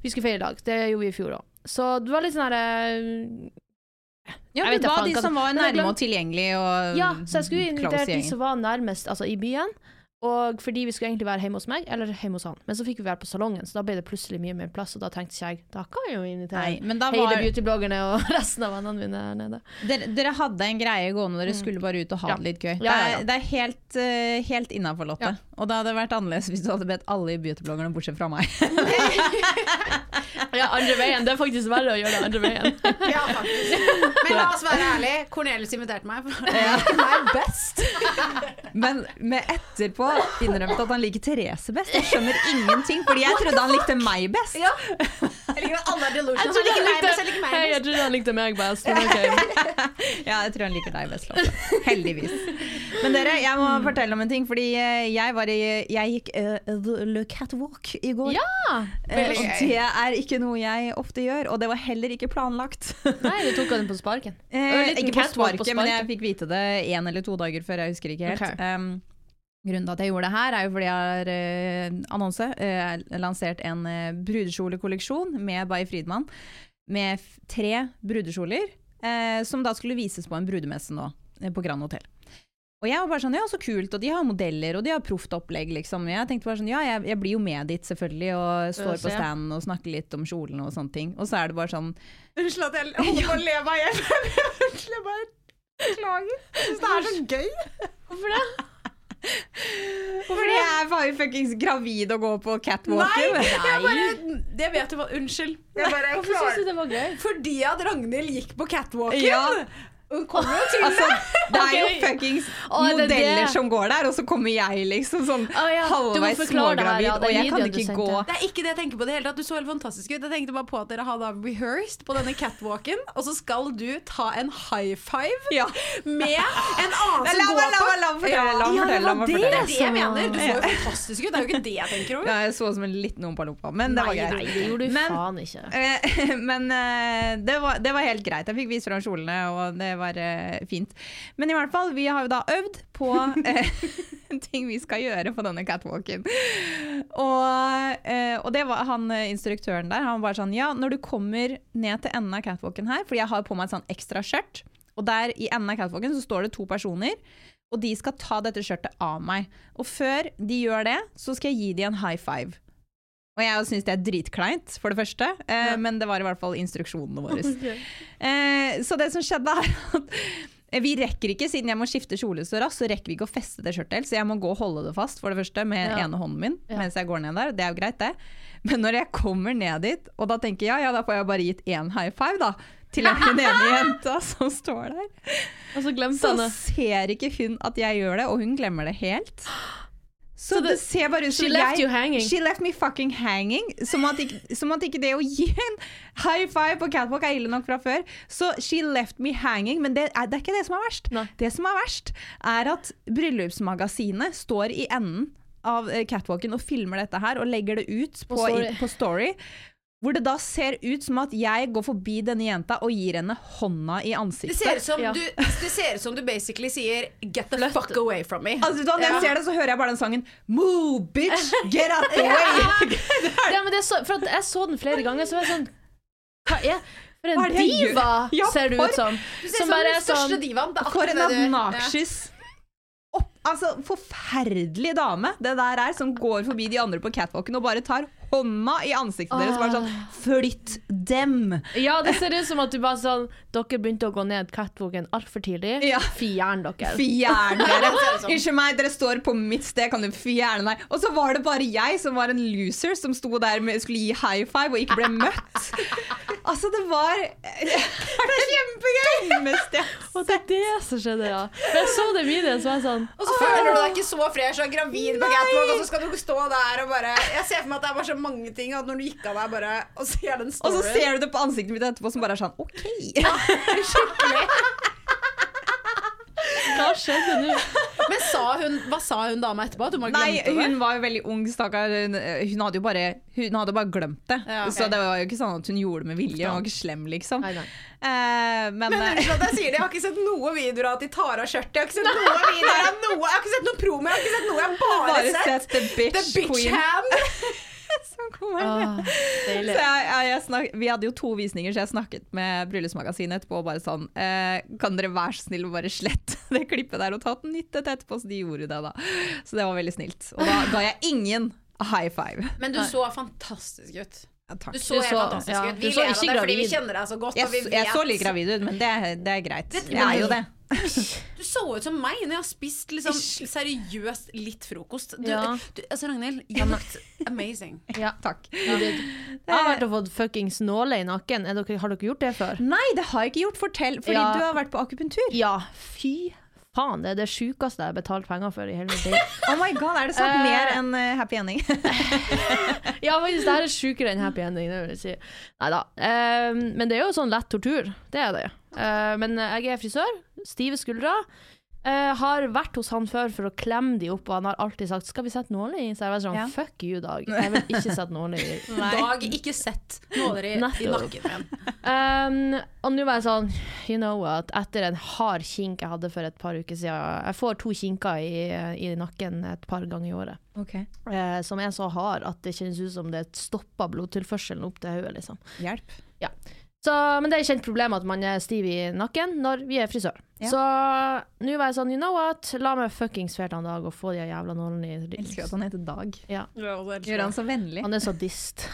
Vi skulle feire i dag. Det gjorde vi i fjor òg. Så det var litt sånn herre Ja, Jeg det var de som var nærme og tilgjengelig og Ja, så jeg skulle invitert de som var nærmest altså, i byen. Og fordi vi skulle egentlig være hjemme hos meg, eller hjemme hos han. Men så fikk vi være på salongen, så da ble det plutselig mye mer plass, og da tenkte ikke jeg da kan jeg jo invitere Nei, men hele var beautybloggerne og resten av vennene mine her nede. dere, dere hadde en greie gående, dere skulle bare ut og ha Ja. det litt gøy. Ja, ja, ja. Det er, det er helt, uh, helt innafor, Lotte. Ja. Og det hadde vært annerledes hvis du hadde bedt alle i beautybloggerne bortsett fra meg. Ja, andre veien. Det er faktisk verre å gjøre det andre veien. Ja, faktisk. Men la oss være ærlige. Cornelius inviterte meg. For det ikke meg best. Men med etterpå innrømt at han liker Therese best. Jeg skjønner ingenting, fordi jeg trodde han likte meg best. Ja. Jeg liker alle er Jeg trodde han meg likte, best, jeg liker meg Hei, jeg best. trodde han likte meg best. Men ok. Ja, jeg tror han liker deg best, Lotte. Heldigvis. Men dere, jeg må fortelle om en ting, fordi eh, jeg var i Jeg gikk uh, the, the catwalk i går. Ja! Eh, og det er ikke noe jeg ofte gjør, og det var heller ikke planlagt. Nei, du tok den på sparken. Eh, ikke på sparken, på sparken, men jeg fikk vite det en eller to dager før, jeg husker ikke helt. Okay. Um, grunnen til at jeg gjorde det her, er jo fordi jeg har eh, annonse, eh, lansert en eh, brudekjolekolleksjon med Bay Friedmann, med tre brudekjoler, eh, som da skulle vises på en brudemesse nå, eh, på Grand Hotel. Og jeg var bare sånn, ja så kult, og de har modeller, og de har proft opplegg, liksom. Jeg tenkte bare sånn, ja jeg, jeg blir jo med dit selvfølgelig, og står på standen og snakker litt om kjolene og sånne ting. Og så er det bare sånn, Unnskyld at jeg holder på å le meg i hjel. Unnskyld, jeg bare beklager. Jeg syns det er så gøy. Hvorfor det? Fordi jeg var jo fuckings gravid og går på Nei, catwalken. jeg bare Det vet du hva. Unnskyld. Jeg bare Hvorfor syns du det var gøy? Fordi at Ragnhild gikk på catwalken. Ja. Hun kommer jo til Altså, det er jo fuckings det modeller det? som går der, og så kommer jeg liksom sånn Å, ja. Halvveis smågravid, ja, og jeg kan ikke gå Det er ikke det jeg tenker på det hele tatt. Du så helt fantastisk ut. Jeg tenkte bare på at dere har da rehearsed på denne catwalken, og så skal du ta en high five Ja. med en annen som går på la meg fortelle, la meg fortelle, det er var det jeg mener. Du så jo fantastisk ut. Det er jo ikke det jeg tenker over. Ja, jeg så ut som en liten ompa-lompa, men det var Nei, greit. det gjorde du Men- faen ikke. Eh, Men eh, det var, det var helt greit. Jeg fikk vist fram kjolene, og det var eh, fint. Men i hvert fall, vi har jo da øvd på eh, ting vi skal gjøre på denne catwalken. Og, eh, og det var han eh, instruktøren der. Han var sånn Ja, når du kommer ned til enden av catwalken her, fordi jeg har på meg et sånn ekstra skjørt, og der i enden av catwalken så står det to personer. Og de skal ta dette skjørtet av meg. Og før de gjør det, så skal jeg gi de en high five. Og jeg syns det er dritkleint, for det første, eh, men det var i hvert fall instruksjonene våre. Eh, så det som skjedde er at vi rekker ikke, siden jeg må skifte kjole så raskt, så rekker vi ikke å feste det skjørtet helt, så jeg må gå og holde det fast, for det første, med Ja. ene hånden min Ja. mens jeg går ned der. Det er jo greit, det. Men når jeg kommer ned dit, og da tenker jeg ja, ja, da får jeg bare gitt én high five, da. Til den ene jenta som står der. Og så Så ser ikke hun at jeg gjør det, og hun glemmer det helt. Så, det, ser bare ut som she left jeg you hanging. She left me fucking hanging. Som at, ikke, som at ikke det å gi en high five på catwalk er ille nok fra før. Så she left me hanging, men det er, det er ikke det som er verst. Nei. Det som er verst, er at bryllupsmagasinet står i enden av eh, catwalken og filmer dette her og legger det ut på, På story. i- på story. Hvor det da ser ut som at jeg går forbi denne jenta og gir henne hånda i Det ansiktet. ser ut som, Ja. du, det ser ut som du basically sier 'get the fuck away from me'. Altså, da, når jeg ser det, så hører jeg bare den sangen Move, bitch! Get out the way! Ja, men det så, for at jeg så den flere ganger, så var jeg sånn Hva er For en er det diva? Ja, ser du ut som. Du ser Som som bare den er største sånn divaen. Det For en det opp, Altså, forferdelig dame det der er, som går forbi de andre på catwalken og bare tar hånda i ansiktet deres bare sånn Flytt dem! Ja, det ser ut som at du bare sånn Dere begynte å gå ned catwalken altfor tidlig. Ja. Fjern dere. Fjern dere! Unnskyld meg, dere står på mitt sted, kan du fjerne deg? Og så var det bare jeg som var en loser som sto der med skulle gi high five og ikke ble møtt. Altså, det var Det er kjempegøy! Og det er det som skjedde, ja. Men jeg så det videoen, så var jeg sånn Og så føler du deg ikke så fresh og gravid på catwalk, og så skal du stå der og bare Jeg ser for meg at det er bare så mange ting, at når du gikk av deg, bare Og ser den Og så ser du det på ansiktet mitt etterpå som bare er sånn OK. Hva skjedde nå? Men sa hun, hva sa hun dama etterpå? At hun bare Nei, det? hun var jo veldig ung, stakkar. Hun, hun hadde jo bare, hun hadde bare glemt det. Ja, okay. Så det var jo ikke sånn at hun gjorde det med vilje. Hun var ikke slem, liksom. Nei, nei. Eh, men Men eh, unnskyld at jeg sier det, jeg har ikke sett noen videoer av at de tar av skjørtet. Jeg har ikke sett noen videoer av noe. Jeg har ikke sett noen promo, jeg har ikke sett noe. Jeg har bare, bare sett sett The Bitch, The Bitch Queen. Hand. Så jeg, jeg, jeg snak, vi hadde jo to visninger, så jeg snakket med Bryllupsmagasinet etterpå og bare sånn eh, Kan dere være så snill å bare slette det klippet der og ta et nytt et etterpå? Så de gjorde det, da. Så det var veldig snilt. Og da ga jeg ingen high five. Men du så fantastisk ut. Takk. Du så helt fantastisk ja, ut. Vi ler av det fordi vi kjenner deg så godt. Jeg, og vi jeg så litt gravid ut, men det, det er greit. Det- Jeg er jo det. Du så ut som meg når jeg har spist liksom, seriøst litt frokost. Du, Ja. du, altså Ragnhild, you looked amazing. Ja. Takk. Ja. Det har vært og fått fuckings nåle i nakken. Er dere, har dere gjort det før? Nei, det har jeg ikke gjort. Fortell. Fordi Ja. du har vært på akupunktur. Ja, fy faen. Det er det sjukeste jeg har betalt penger for i hele mitt liv. Oh my god, Er det sant? uh, Mer enn uh, happy ending? Ja, faktisk, det her er sjukere enn happy ending, det vil jeg si. Neida. Uh, men det er jo sånn lett tortur. Det er det. Eh, men jeg er frisør. Stive skuldre. Uh, har vært hos han før for å klemme de opp, og han har alltid sagt 'skal vi sette nåler i?' Så jeg var sånn Ja. 'fuck you, Dag'. Jeg vil ikke sette nåler i. Dag, ikke sett nåler i, i nakken min. Um, og nå var jeg sånn You know what, etter en hard kink jeg hadde for et par uker siden Jeg får to kinker i, i nakken et par ganger i året. Okay. Uh, som er så hard at det kjennes ut som det stopper blodtilførselen opp til hodet. Liksom. Hjelp. Så, men det er et kjent problem at man er stiv i nakken når vi er frisør. Ja. Så nå var jeg sånn, you know what, la meg fuckings fælt en dag og få de jævla nålene i Jeg elsker at han heter Dag. Ja. Gjør han så vennlig? Han er sadist.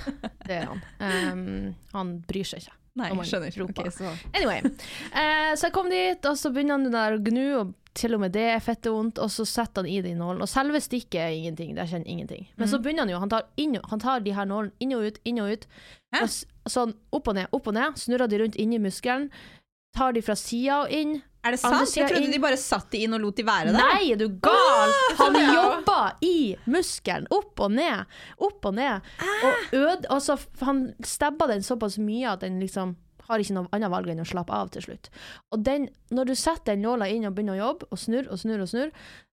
Det er han. Um, han bryr seg ikke. Nei, jeg skjønner. ikke. Okay, så. Anyway. Uh, så jeg kom dit, og så begynner han der å gnu, og til og med det er fette vondt, og så setter han i de nålene. Og selve stikket er ingenting, det kjenner ingenting. Men så begynner han jo, han tar, inn, han tar de her nålene inn og ut, inn og ut. Hæ? Og sånn opp og ned, opp og ned, snurrer de rundt inni muskelen. Tar de fra sida og inn. Er det sant? Jeg trodde inn- de bare satt de inn og lot de være der. Nei, er du gal? Han jobba i muskelen, opp og ned, opp og ned. Og ød, altså, han stabba den såpass mye at den liksom har ikke noe annet valg enn å slappe av til slutt. Og den, når du setter den nåla inn og begynner å jobbe, og snurr og snurr og snurr,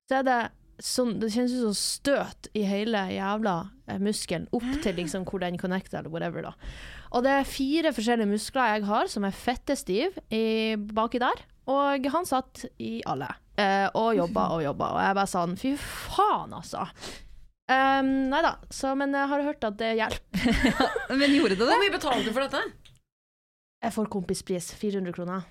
så er det sånn, det kjennes ut som støt i hele jævla eh, muskelen, opp til liksom hvor den connecter, eller whatever da. Og det er fire forskjellige muskler jeg har som er fettestiv i, baki der, og han satt i alle. Eh, og jobba og jobba, og jeg bare sånn, fy faen altså. Um, nei da, så, men jeg har hørt at det hjelper. Men gjorde det det? Hvor mye betalte du for dette? Jeg får kompispris, 400 kroner.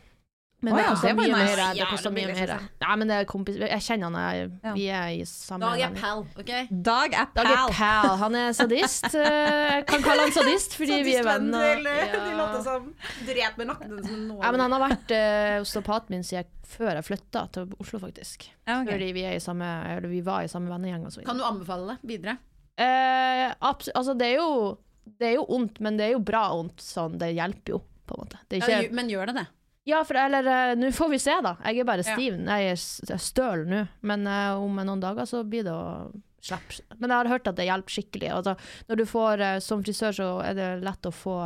Men det koster mye mer. Det koster mye mer. Nei. Men det er kompis Jeg kjenner han, jeg, Ja. vi er i samme Dag er pal, OK? Dag er Dag er pal. pal. Han er sadist. Eh, Jeg kan kalle han sadist fordi vi er venner. De låta Ja. som dreper nakken som en nål. Ja, men han har vært uh, osteopaten min siden før jeg flytta til Oslo, faktisk. Ja, ok. Fordi vi, er i samme, eller vi var i samme vennegjeng. Kan du anbefale det videre? Eh, abs altså, det er jo Det er jo ondt, men det er jo bra ondt. Sånn, det hjelper jo, på en måte. Det er ikke, ju- men gjør det det? Ja, for eller uh, Nå får vi se, da. Jeg er bare Ja. stiv. Jeg er støl nå. Men uh, om noen dager så blir det å slippe. Men jeg har hørt at det hjelper skikkelig. Altså, når du får uh, Som frisør så er det lett å få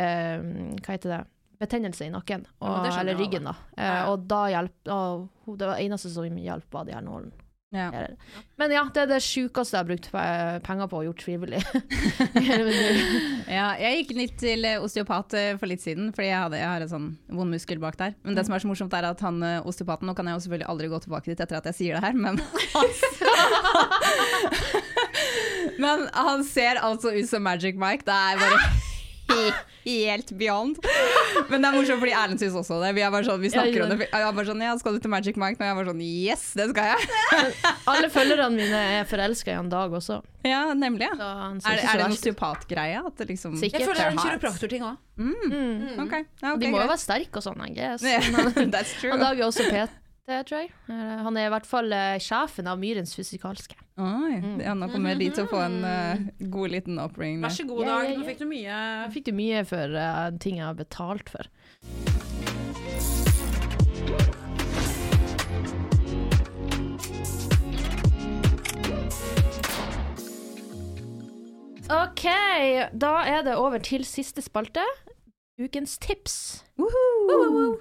Hva heter det? Betennelse i nakken, og, ja, eller ryggen. da Ja, ja. Og da hjelper og Det var eneste som hjalp, var de her nålene. Ja. Men ja, det er det sjukeste jeg har brukt penger på og gjort frivillig. Ja, jeg gikk litt til osteopat eh, for litt siden, fordi jeg, hadde, jeg har en sånn vond muskel bak der. Men det som er så morsomt er at han eh, osteopaten, nå kan jeg jo selvfølgelig aldri gå tilbake dit etter at jeg sier det her, men Men han ser altså ut som Magic Mike. Det er bare helt beyond. Men det er morsomt fordi Erlend syns også det. Vi, er bare sånn, vi snakker Ja, om det. Jeg er bare sånn, ja, skal du til Magic Mike? Og jeg er bare sånn, yes, det skal jeg. Alle følgerne mine er forelska i han Dag også. Ja, nemlig. Ja. Er, er det så en osteopatgreie? At det liksom Sikkert. Jeg føler det er en kiropraktorting òg. Mm. Ok, ja, okay, De må jo være sterke og sånn, I guess. Yeah, That's true. Han Dag er også PT, tror jeg. Eh, Han er i hvert fall eh, sjefen av Myrens fysikalske. Oi, ja, nå kommer de til å få en uh, god liten oppring. Vær så god, Ja, Dag. ja, Nå fikk du mye Nå fikk du mye for uh, ting jeg har betalt for. OK, da er det over til siste spalte. Ukens tips. Woohoo!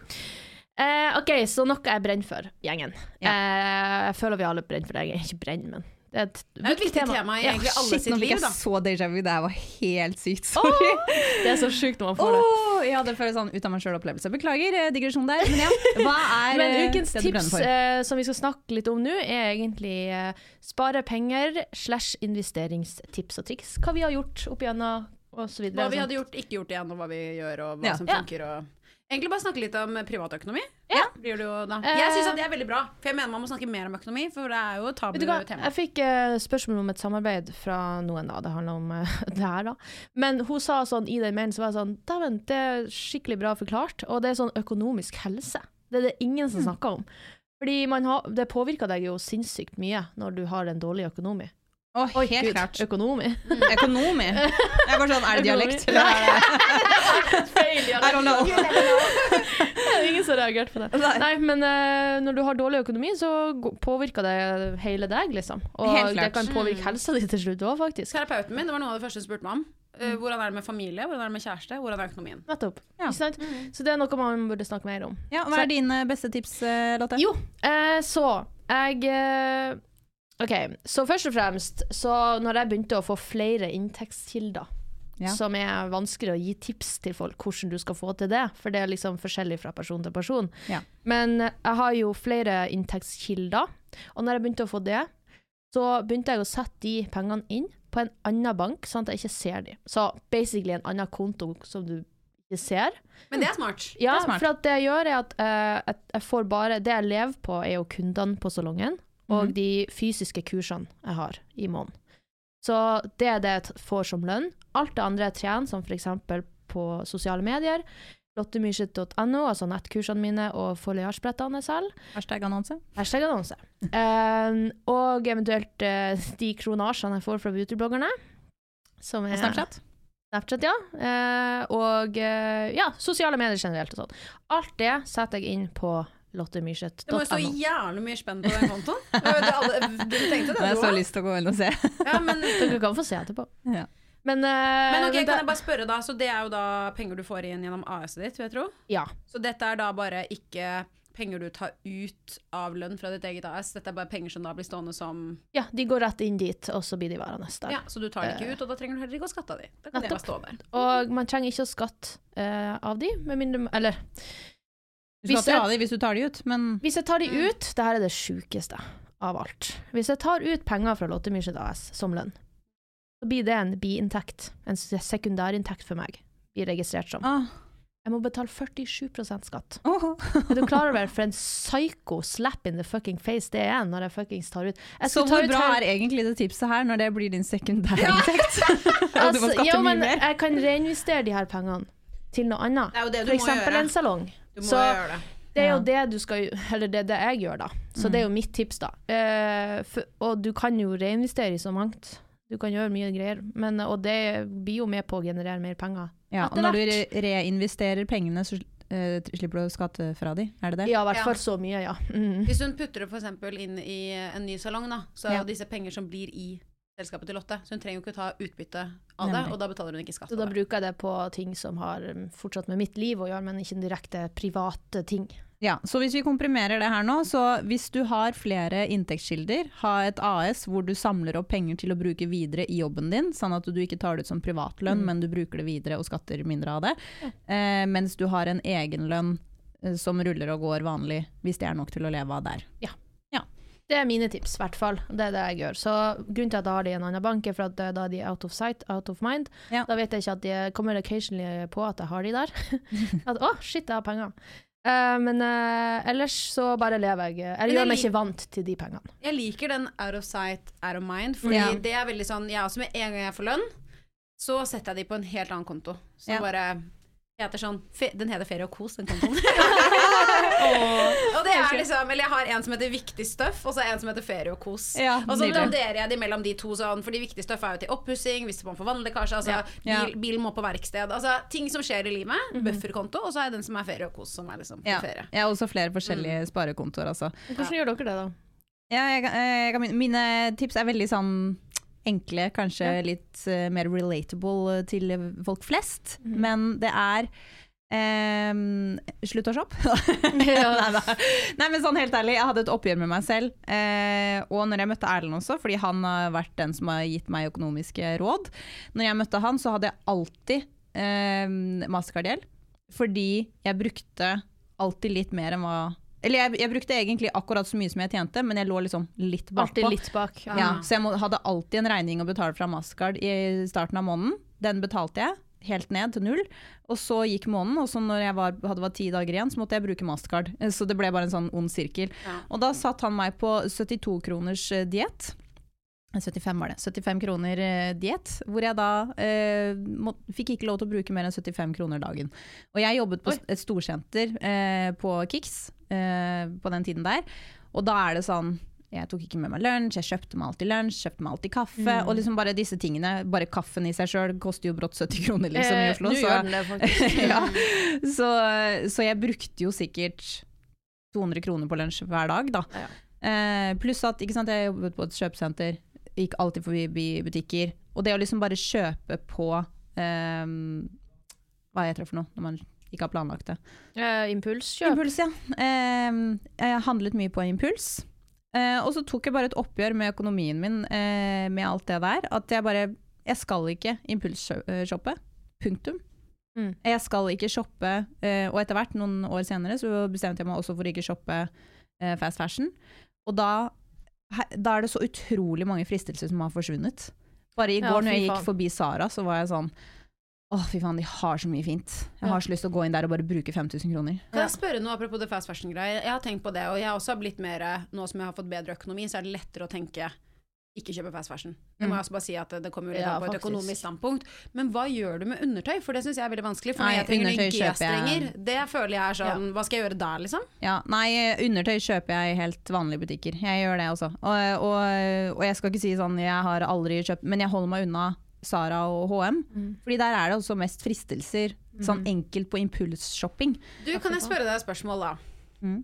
Eh, OK, så noe jeg brenner for, gjengen. Eh, jeg føler vi alle brenner for det. Jeg er ikke brenner, men det er et Det er et viktig tema i egentlig alle Shit, sitt nå fikk liv, jeg så déjà vu. Det her var helt sykt. Sorry. Det er så sjukt når man får det. Åh, ja, det føles sånn ut av meg sjøl-opplevelse. Beklager digresjonen digresjon der. Men ja, hva er Men eh, ukens det du brenner tips eh, som vi skal snakke litt om nå, er egentlig eh, spare penger slash investeringstips og triks. Hva vi har gjort opp igjennom videre. Hva vi hadde gjort, ikke gjort igjen, og hva vi gjør, og hva Ja. som funker. Og Egentlig bare snakke litt om privatøkonomi. Ja. Blir da. Jeg syns det er veldig bra, for jeg mener man må snakke mer om økonomi, for det er jo hva, tabu-tema. jeg fikk uh, spørsmål om et samarbeid fra noen, da. Det handler om uh, det her, da. Men hun sa sånn i den mailen, så var jeg sånn Dæven, det er skikkelig bra forklart. Og det er sånn økonomisk helse. Det er det ingen Mm. som snakker om. Fordi man har, det påvirker deg jo sinnssykt mye når du har en dårlig økonomi. Åh, helt Gud, klart. Økonomi. Økonomi. Jeg er bare sånn, er det dialekt? Eller er det I don't know. Det er ingen som har reagert på det. Nei, men uh, når du har dårlig økonomi, så påvirker det hele deg, liksom. Og Helt det kan påvirke helsa di til slutt òg, faktisk. Terapeuten min, det var noe av det første hun spurte meg om. Uh, hvordan er det med familie, hvordan er det med kjæreste, hvordan er økonomien? Nettopp. Ja. Ikke sant? Så det er noe man burde snakke mer om. Ja, hva er dine beste tips, eh, Lotte? Jo, uh, så jeg OK, så først og fremst, så når jeg begynte å få flere inntektskilder, Ja. som er vanskelig å gi tips til folk hvordan du skal få til det, for det er liksom forskjellig fra person til person. Ja. Men jeg har jo flere inntektskilder, og når jeg begynte å få det, så begynte jeg å sette de pengene inn på en annen bank, sånn at jeg ikke ser de. Så basically en annen konto som du ikke ser. Men det er smart. Ja, er smart. for at det jeg gjør er at uh, jeg får bare Det jeg lever på, er jo kundene på salongen, og Mhm. de fysiske kursene jeg har i måneden. Så det er det jeg får som lønn. Alt det andre jeg tjener, som f.eks. på sosiale medier, lottemyrset.no, altså nettkursene mine og foliasjettene jeg selger, Hashtag annonse. hashtag annonse, um, og eventuelt uh, de kronasjene jeg får fra beautybloggerne. Som er Og Snapchat. Snapchat, ja. Uh, og uh, ja, sosiale medier generelt og sånn. Alt det setter jeg inn på Det må jo så gjerne jævlig mye spenn på den kontoen. Det tenkte det Du Jeg har så lyst til å gå inn og se. Ja, men, Dere kan få se etterpå. Ja. Men, uh, men ok, det- kan jeg bare spørre da, så det er jo da penger du får inn gjennom AS-et ditt, vil jeg tro? Ja. Så dette er da bare ikke penger du tar ut av lønn fra ditt eget AS, dette er bare penger som da blir stående som ja, de går rett inn dit, og så blir de værende der. Ja, så du tar det ikke ut, og da trenger du heller ikke å skatte av de. Da kan de bare stå der. Og man trenger ikke å skatte uh, av de, med mindre Eller Du Hvis jeg- de hvis du tar de ut, men hvis jeg tar de ut Det her er det sjukeste av alt. Hvis jeg tar ut penger fra Lottemyrseth AS som lønn, så blir det en biinntekt. En sekundærinntekt for meg. Blir registrert som. ah. Jeg må betale 47 skatt. Oh. Er du klar over for en psycho slap in the fucking face det er når jeg fuckings tar ut Jeg Så hvor ut bra her- er egentlig det tipset her, når det blir din sekundærinntekt? Altså, ja, mye men mer? Jeg kan reinvestere de her pengene til noe annet. Det det For eksempel en salong. Du må Så gjøre det. det er jo det du skal Eller det er det jeg gjør, da. Så det er jo mitt tips, da. Eh, for, og du kan jo reinvestere i så mangt. Du kan gjøre mye greier, men, og det blir jo med på å generere mer penger. Ja, og når du reinvesterer pengene, så uh, slipper du å skatte fra de, er det det? Ja, i hvert Ja. fall så mye, ja. Mm. Hvis hun putter det eksempel inn i en ny salong, da, så er Ja. jo disse penger som blir i selskapet til Lotte. Så hun trenger jo ikke ta utbytte av det, og da betaler hun ikke skatt Så da bruker jeg det på ting som har mm, fortsatt med mitt liv å gjøre, men ikke direkte private ting. Ja, så hvis vi komprimerer det her nå, så hvis du har flere inntektskilder, ha et AS hvor du samler opp penger til å bruke videre i jobben din, sånn at du ikke tar det ut som privatlønn, Mm. men du bruker det videre og skatter mindre av det. Eh, mens du har en egenlønn eh, som ruller og går vanlig, hvis det er nok til å leve av der. Ja. Ja. Det er mine tips, i hvert fall. Det er det jeg gjør. Så Grunnen til at jeg har de i en annen bank, er for at eh, da er de out of sight, out of mind. Ja. Da vet jeg ikke at de kommer occasionally på at jeg har de der. at å, shit, jeg har penger. Uh, men uh, ellers så bare lever jeg. Eller gjør meg ikke vant til de pengene. Jeg liker den out of sight, out of mind. Fordi Ja. det er veldig sånn Jeg også med en gang jeg får lønn, så setter jeg de på en helt annen konto. Så Ja. bare heter sånn Den heter Ferie og kos, den kontoen. og det er liksom Eller jeg har en som heter Viktig støff, og så en som heter Ferie og kos. Ja, og så landerer jeg de mellom de to sånn, fordi viktige støff er jo til oppussing, hvis man får vannlekkasje, altså Ja. Ja. Bil, bilen må på verksted. Altså ting som skjer i livet. Bufferkonto, og så er jeg den som er Ferie og kos, som er liksom Ja. ferie. Jeg har også flere forskjellige sparekontoer, altså. Hvordan gjør dere det, da? Ja, jeg, eh, jeg, mine tips er veldig sånn enkle, kanskje litt uh, mer relatable til folk flest. Men det er ehm, slutt å shoppe. Nei, da. Nei, men sånn helt ærlig, jeg hadde et oppgjør med meg selv. Uh, og når jeg møtte Erlend også, fordi han har vært den som har gitt meg økonomiske råd. Når jeg møtte han, så hadde jeg alltid uh, mastercard-gjeld. Fordi jeg brukte alltid litt mer enn hva Eller jeg, jeg brukte egentlig akkurat så mye som jeg tjente, men jeg lå liksom litt bakpå. Litt bak. Ja, så jeg må, hadde alltid en regning å betale fra Mastercard i starten av måneden. Den betalte jeg helt ned til null. Og så gikk måneden, og så når jeg var, hadde var ti dager igjen, så måtte jeg bruke Mastercard. Eh, Så det ble bare en sånn ond sirkel. Ja. Og da satte han meg på 72 kroners eh, diett. 75 var det. 75 kroner eh, diett, hvor jeg da eh, må, fikk ikke lov til å bruke mer enn 75 kroner dagen. Og jeg jobbet på Oi. et storsenter eh, på Kix eh, på den tiden der, og da er det sånn jeg tok ikke med meg lunsj, jeg kjøpte meg alltid lunsj, kjøpte meg alltid kaffe. Og liksom bare disse tingene, bare kaffen i seg sjøl koster jo brått 70 kroner liksom, i Eh, Oslo. Nå så- det, ja. så, så jeg brukte jo sikkert 200 kroner på lunsj hver dag, da. Ja. Eh, pluss at sant, jeg jobbet på et kjøpesenter, gikk alltid forbi butikker. Og det å liksom bare kjøpe på eh, Hva heter det for noe, når man ikke har planlagt det? Eh, impulskjøp. Impuls, ja. Eh, jeg handlet mye på impuls. Eh, og så tok jeg bare et oppgjør med økonomien min eh, med alt det der. At jeg bare Jeg skal ikke impulsshoppe. Punktum. Mm. Jeg skal ikke shoppe. Eh, og etter hvert, noen år senere, så bestemte jeg meg også for ikke shoppe eh, fast fashion. Og da, da er det så utrolig mange fristelser som har forsvunnet. Bare i Ja, går når jeg gikk forbi Sara, så var jeg sånn Åh, fy faen, de har så mye fint. Jeg Ja. har så lyst til å gå inn der og bare bruke 5000 kroner. Kan jeg spørre noe apropos det fast fashion-greia? Jeg har tenkt på det, og jeg også har blitt mer Nå som jeg har fått bedre økonomi, så er det lettere å tenke ikke kjøpe fast fashion. Det må Mm. jeg også bare si at det, kommer jo litt Ja, an på et økonomisk standpunkt. Men hva gjør du med undertøy? For det syns jeg er veldig vanskelig. For Nei, jeg trenger nye G-strenger, det føler jeg er sånn Hva skal jeg gjøre der, liksom? Ja, nei, undertøy kjøper jeg i helt vanlige butikker. Jeg gjør det også. Og, og, og jeg skal ikke si sånn, jeg har aldri kjøpt, men jeg holder meg unna Sara og H&M. Mm. Fordi der er det også mest fristelser, sånn enkelt på impulsshopping. Du, kan jeg spørre deg et spørsmål, da? Mm.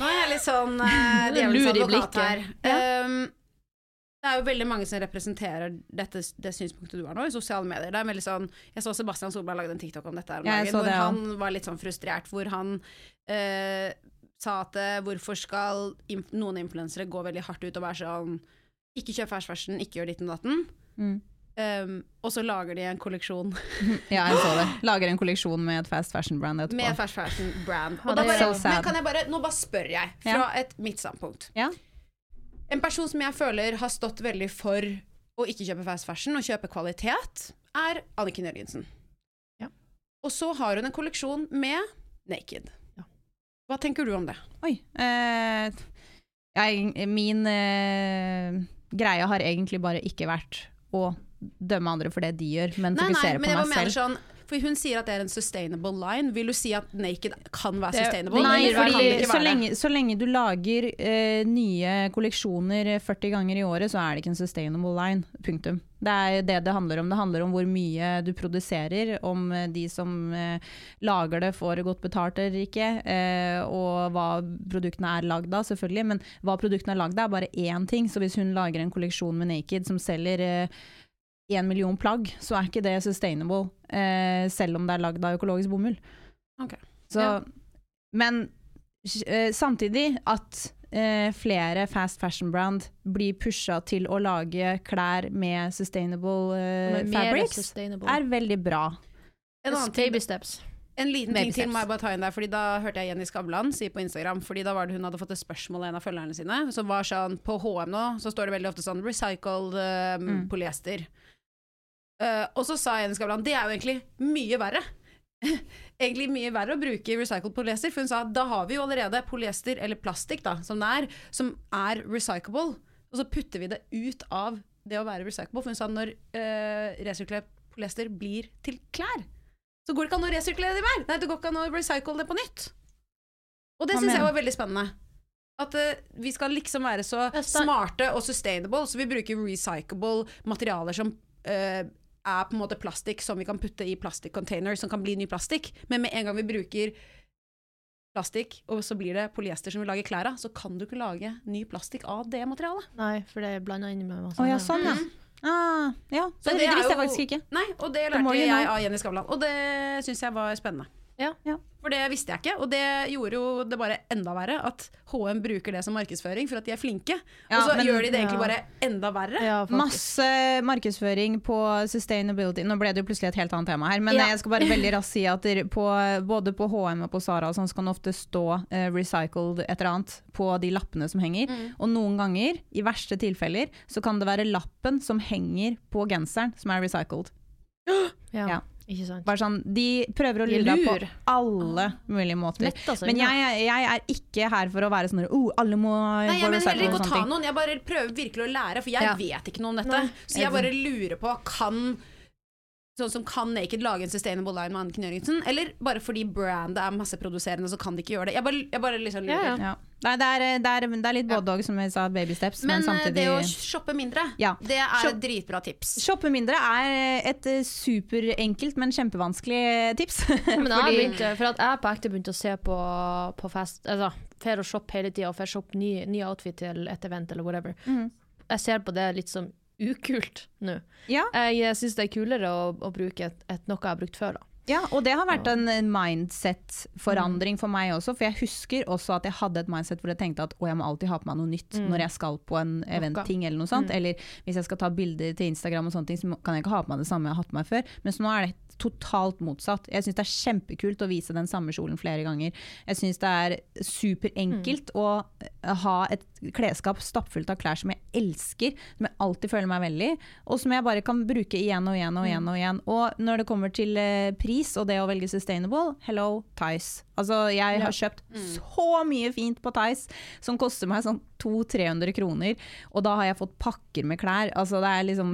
Nå er jeg litt sånn uh, i advokat her. Ja. Um, det er jo veldig mange som representerer dette, det synspunktet du har nå, i sosiale medier. Det er veldig sånn, Jeg så Sebastian Solberg lagde en TikTok om dette her om Ja, dagen, så hvor det han var litt sånn frustrert. Hvor han uh, sa at eh, hvorfor skal noen influensere gå veldig hardt ut og være sånn Ikke kjøp fersk fashion, ikke gjør ditten og datten. Mm. Um, og så lager de en kolleksjon Ja, jeg så det. Lager en kolleksjon med et fast fashion-brand etterpå. med fast fashion brand. Og da bare, so men kan jeg bare, nå bare spør jeg, fra et mitt standpunkt. Ja. En person som jeg føler har stått veldig for å ikke kjøpe fast fashion og kjøpe kvalitet, er Anniken Jørgensen. Ja. Og så har hun en kolleksjon med Naked. Ja. Hva tenker du om det? Oi. Uh, jeg, min uh, greie har egentlig bare ikke vært å dømme andre for det de gjør, men Nei, nei, fokusere men på meg selv. sånn For hun sier at det er en sustainable line. Vil du si at Naked kan være Det- sustainable? Nei, fordi så lenge, så lenge du lager eh, nye kolleksjoner 40 ganger i året, så er det ikke en sustainable line. Punktum. Det er det det handler om. Det handler om hvor mye du produserer, om eh, de som eh, lager det får godt betalt eller ikke, eh, og hva produktene er lagd av, selvfølgelig. Men hva produktene er lagd av, er bare én ting. Så hvis hun lager en kolleksjon med Naked som selger eh, én million plagg, så er ikke det sustainable, eh, selv om det er lagd av økologisk bomull. Okay. Så, Ja. Men eh, samtidig at eh, flere fast fashion brand blir pusha til å lage klær med sustainable eh, fabrics, sustainable. er veldig bra. En annen Baby steps. En liten ting til må jeg bare ta inn der, Fordi da hørte jeg Jenny Skavlan si på Instagram Fordi da var det hun hadde fått et spørsmål av en av følgerne sine Som var sånn, på H&M nå Så står det veldig ofte sånn Recycled um, Mm. polyester Eh, Og så sa Jenny Skavlan Det er jo egentlig mye verre Egentlig mye verre å bruke recycled polyester For hun sa, da har vi jo allerede polyester Eller plastikk da, som det er Som er recyclable Og så putter vi det ut av det å være recyclable For hun sa, når uh, resirkulert polyester blir til klær så går det ikke an å resirkulere det mer. Nei, det går ikke an å recycle det på nytt. Og det syns jeg var veldig spennende. At uh, vi skal liksom være så smarte og sustainable, så vi bruker recyclable materialer som eh, er på en måte plastikk som vi kan putte i plastikkcontainer, som kan bli ny plastikk. Men med en gang vi bruker plastikk, og så blir det polyester som vi lager klær av, så kan du ikke lage ny plastikk av det materialet. Nei, for det er blanda inn med masse Å ja, sånn ja. Ah, ja, Så det, det det visste jeg faktisk ikke. Nei, og det lærte det jeg know. av Jenny Skavlan, og det syns jeg var spennende. Ja. Ja. For det visste jeg ikke, og det gjorde jo det bare enda verre at HM bruker det som markedsføring for at de er flinke. Ja, og så men- gjør de det egentlig ja. bare enda verre. Ja. Masse markedsføring på sustainability. Nå ble det jo plutselig et helt annet tema her, men Ja. jeg skal bare veldig raskt si at på, både på HM og på Sara og sånn, så kan det ofte stå uh, 'recycled' et eller annet på de lappene som henger. Mm. Og noen ganger, i verste tilfeller, så kan det være lappen som henger på genseren som er recycled. Ja, Ja. Ikke sant. Bare sånn, De prøver å lure deg på alle mulige måter. Lett, altså. Men jeg, jeg er ikke her for å være sånn oh, alle må Nei, jeg mener heller ikke å ta noen, jeg bare prøver virkelig å lære, for jeg Ja. vet ikke noe om dette. Nei. Så jeg bare lurer på, kan Sånn som kan Naked lage en sustainable line med Anniken Jørgensen? Eller bare fordi brandet er masseproduserende, så kan de ikke gjøre det? Jeg bare, jeg bare liksom lurer. Ja, ja. Ja. Nei, det, er, det, er, det er litt både og, som jeg sa, baby steps, men, Men, eh, samtidig det å shoppe mindre, Ja. det er Shop- et dritbra tips. Shoppe mindre er et eh, superenkelt, men kjempevanskelig tips. Men jeg har begynt, for at jeg på ekte begynte å se på, på fest Altså, Får å shoppe hele tida, og får shoppe ny, ny outfit til et event eller whatever. Mm. Jeg ser på det litt som ukult nå. Ja. Jeg syns det er kulere å, å bruke et, et noe jeg har brukt før, da. Ja, og det har vært en mindset-forandring for meg også. For jeg husker også at jeg hadde et mindset hvor jeg tenkte at å, jeg må alltid ha på meg noe nytt når jeg skal på en event-ting eller noe sånt. Eller hvis jeg skal ta bilder til Instagram og sånne ting, så kan jeg ikke ha på meg det samme jeg har hatt på meg før. Mens nå er det totalt motsatt. Jeg syns det er kjempekult å vise den samme kjolen flere ganger. Jeg syns det er superenkelt å eh, ha et klesskap stappfullt av klær som jeg elsker, som jeg alltid føler meg veldig, og som jeg bare kan bruke igjen og igjen og igjen. Og igjen. Og når det kommer til eh, pris og det å velge sustainable, hello, Tice. Altså, jeg har kjøpt så mye fint på Tice som koster meg sånn 200-300 kroner, og da har jeg fått pakker med klær. Altså, det er liksom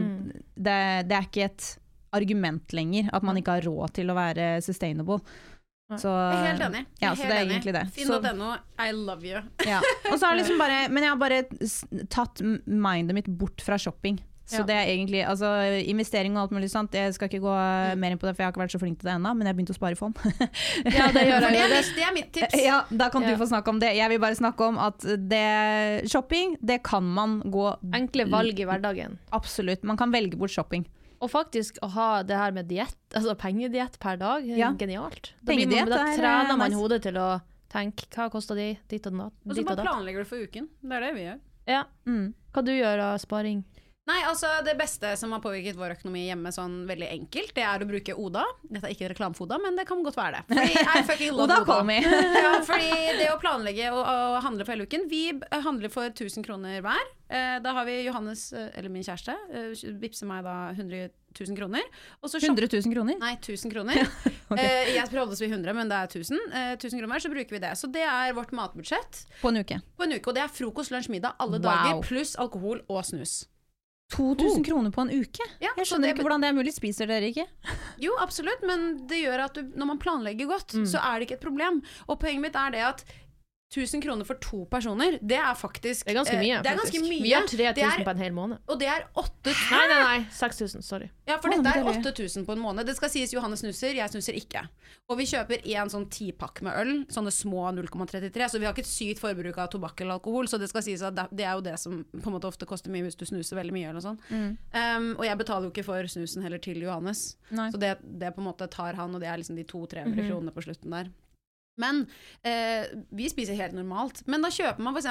det, det er ikke et argument lenger at man ikke har råd til å være sustainable. Så, Jeg er helt enig. Ja, så det er enig. egentlig det. Finn.no, I love you. ja. Og så har liksom bare, men jeg har bare tatt mindet mitt bort fra shopping. Så Ja. det er egentlig, altså Investering og alt mulig sånt, jeg skal ikke gå Mm. mer inn på det, for jeg har ikke vært så flink til det ennå, men jeg har begynt å spare i fond. Ja, det gjør jeg. Det, mitt- det er mitt tips. ja, Da kan Ja. du få snakke om det. Jeg vil bare snakke om at det, shopping, det kan man gå enkle valg i hverdagen. Absolutt. Man kan velge bort shopping. Og faktisk å ha det her med diett, altså pengediett per dag, er Ja. genialt. Da, blir man, da eh, trener man hodet til å tenke hva koster de ditt og datt. Og så bare planlegger du for uken. Det er det vi gjør. Ja. Mm. Hva du gjør av sparing? Nei, altså Det beste som har påvirket vår økonomi hjemme sånn veldig enkelt, det er å bruke Oda. Dette er ikke reklame for Oda, men det kan godt være det. Fordi Oda, Oda. call me. ja, fordi det å planlegge og, og handle for hele uken Vi handler for 1000 kroner hver. Eh, da har vi Johannes, eh, eller min kjæreste, eh, vippser meg da 100 000 kroner. Og så 100 000 kroner? Nei, 1000 kroner. eh, jeg prøvde å si 100, men det er 1000. Eh, 1000 kroner hver, så bruker vi det. Så det er vårt matbudsjett På en uke. på en uke. Og det er frokost, lunsj, middag alle Wow. dager, pluss alkohol og snus. 2000 kroner på en uke? Ja, Jeg skjønner det ikke hvordan det er mulig. Spiser dere ikke? Jo, absolutt, men det gjør at du, når man planlegger godt, så er det ikke et problem. Og poenget mitt er det at 1000 kroner for to personer, det er faktisk Det er ganske eh, mye. det er ganske mye. Vi har Det 3000 er- på en hel måned. Og det er 8000 Nei, nei, nei. 6000. Sorry. Ja, for oh, dette er men det er 8000 på en måned. Det skal sies Johanne snuser, jeg snuser ikke. Og vi kjøper én sånn tipakk med øl, sånne små 0,33, så vi har ikke et sykt forbruk av tobakk eller alkohol, så det skal sies at det- er jo det som på en måte ofte koster mye hvis du snuser veldig mye eller noe sånt. Um, og jeg betaler jo ikke for snusen heller til Johannes, Nei. så det, det på en måte tar han, og det er liksom de 200-300 kronene på slutten der. Men eh, vi spiser helt normalt. Men da kjøper man f.eks.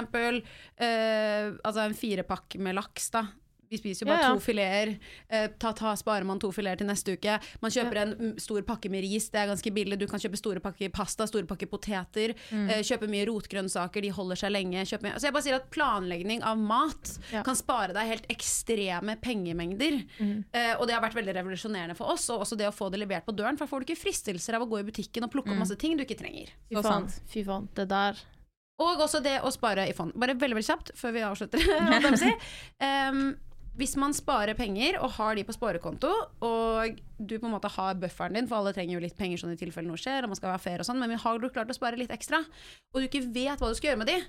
Eh, altså en firepakk med laks, da. Vi spiser jo bare Ja, ja. to fileter. Eh, ta, ta, sparer man to fileter til neste uke. Man kjøper en mm, stor pakke med ris, det er ganske billig. Du kan kjøpe store pakker pasta, store pakker poteter. Mm. Eh, kjøpe mye rotgrønnsaker, de holder seg lenge. Kjøpe mye. Altså jeg bare sier at planlegging av mat Ja. kan spare deg helt ekstreme pengemengder. Mm. Eh, og det har vært veldig revolusjonerende for oss, og også det å få det levert på døren. For da får du ikke fristelser av å gå i butikken og plukke opp masse ting du ikke trenger. Fy faen. Fy faen. Det der. Og også det å spare i fond. Bare veldig veldig kjapt før vi avslutter. holdt hvis man sparer penger og har de på sparekonto, og du på en måte har bufferen din, for alle trenger jo litt penger sånn i tilfelle noe skjer, og man skal være fair og sånn, men har du klart å spare litt ekstra, og du ikke vet hva du skal gjøre med de,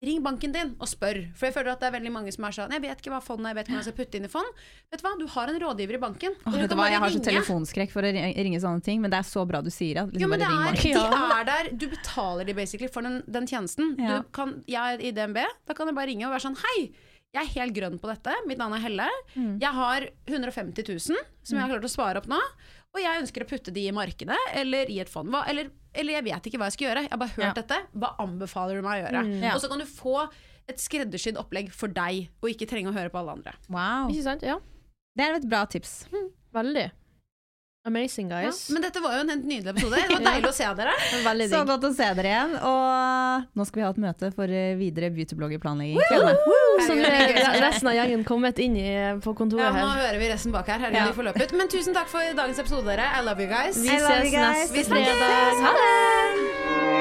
ring banken din og spør. For jeg føler at det er veldig mange som er sånn Jeg vet ikke hva fondet er, jeg vet ikke hva jeg skal putte inn i fond. Vet du hva, du har en rådgiver i banken. Åh, vet du hva, jeg har så telefonskrekk for å ringe sånne ting, men det er så bra du sier. Liksom Jo, men det er, de er der, du betaler de basically for den, den tjenesten. Ja. Du kan, jeg er i DNB, da kan jeg bare ringe og være sånn Hei, jeg er helt grønn på dette, mitt navn er Helle. Mm. Jeg har 150 000 som jeg har klart å spare opp nå, og jeg ønsker å putte de i markedet eller i et fond. Hva, eller, eller jeg vet ikke hva jeg skal gjøre, jeg har bare hørt Ja. dette. Hva anbefaler du meg å gjøre? Ja. Og så kan du få et skreddersydd opplegg for deg, og ikke trenge å høre på alle andre. Wow. Ikke sant? Ja. Det er et bra tips. Veldig. Amazing, Ja, men dette var jo en helt nydelig episode. Det var deilig å se dere. Så godt å se dere igjen. Og nå skal vi ha et møte for eh, videre beautybloggerplanlegging. Som er resten av gjengen kommet inn i, på kontoret her. Ja, nå her. hører vi resten bak her. Herregud, Ja. de får løpet. Men tusen takk for dagens episode, dere. I love you guys. Vi ses guys. neste fredag. Ha det!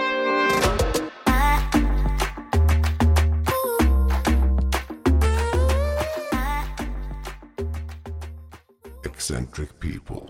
eccentric people.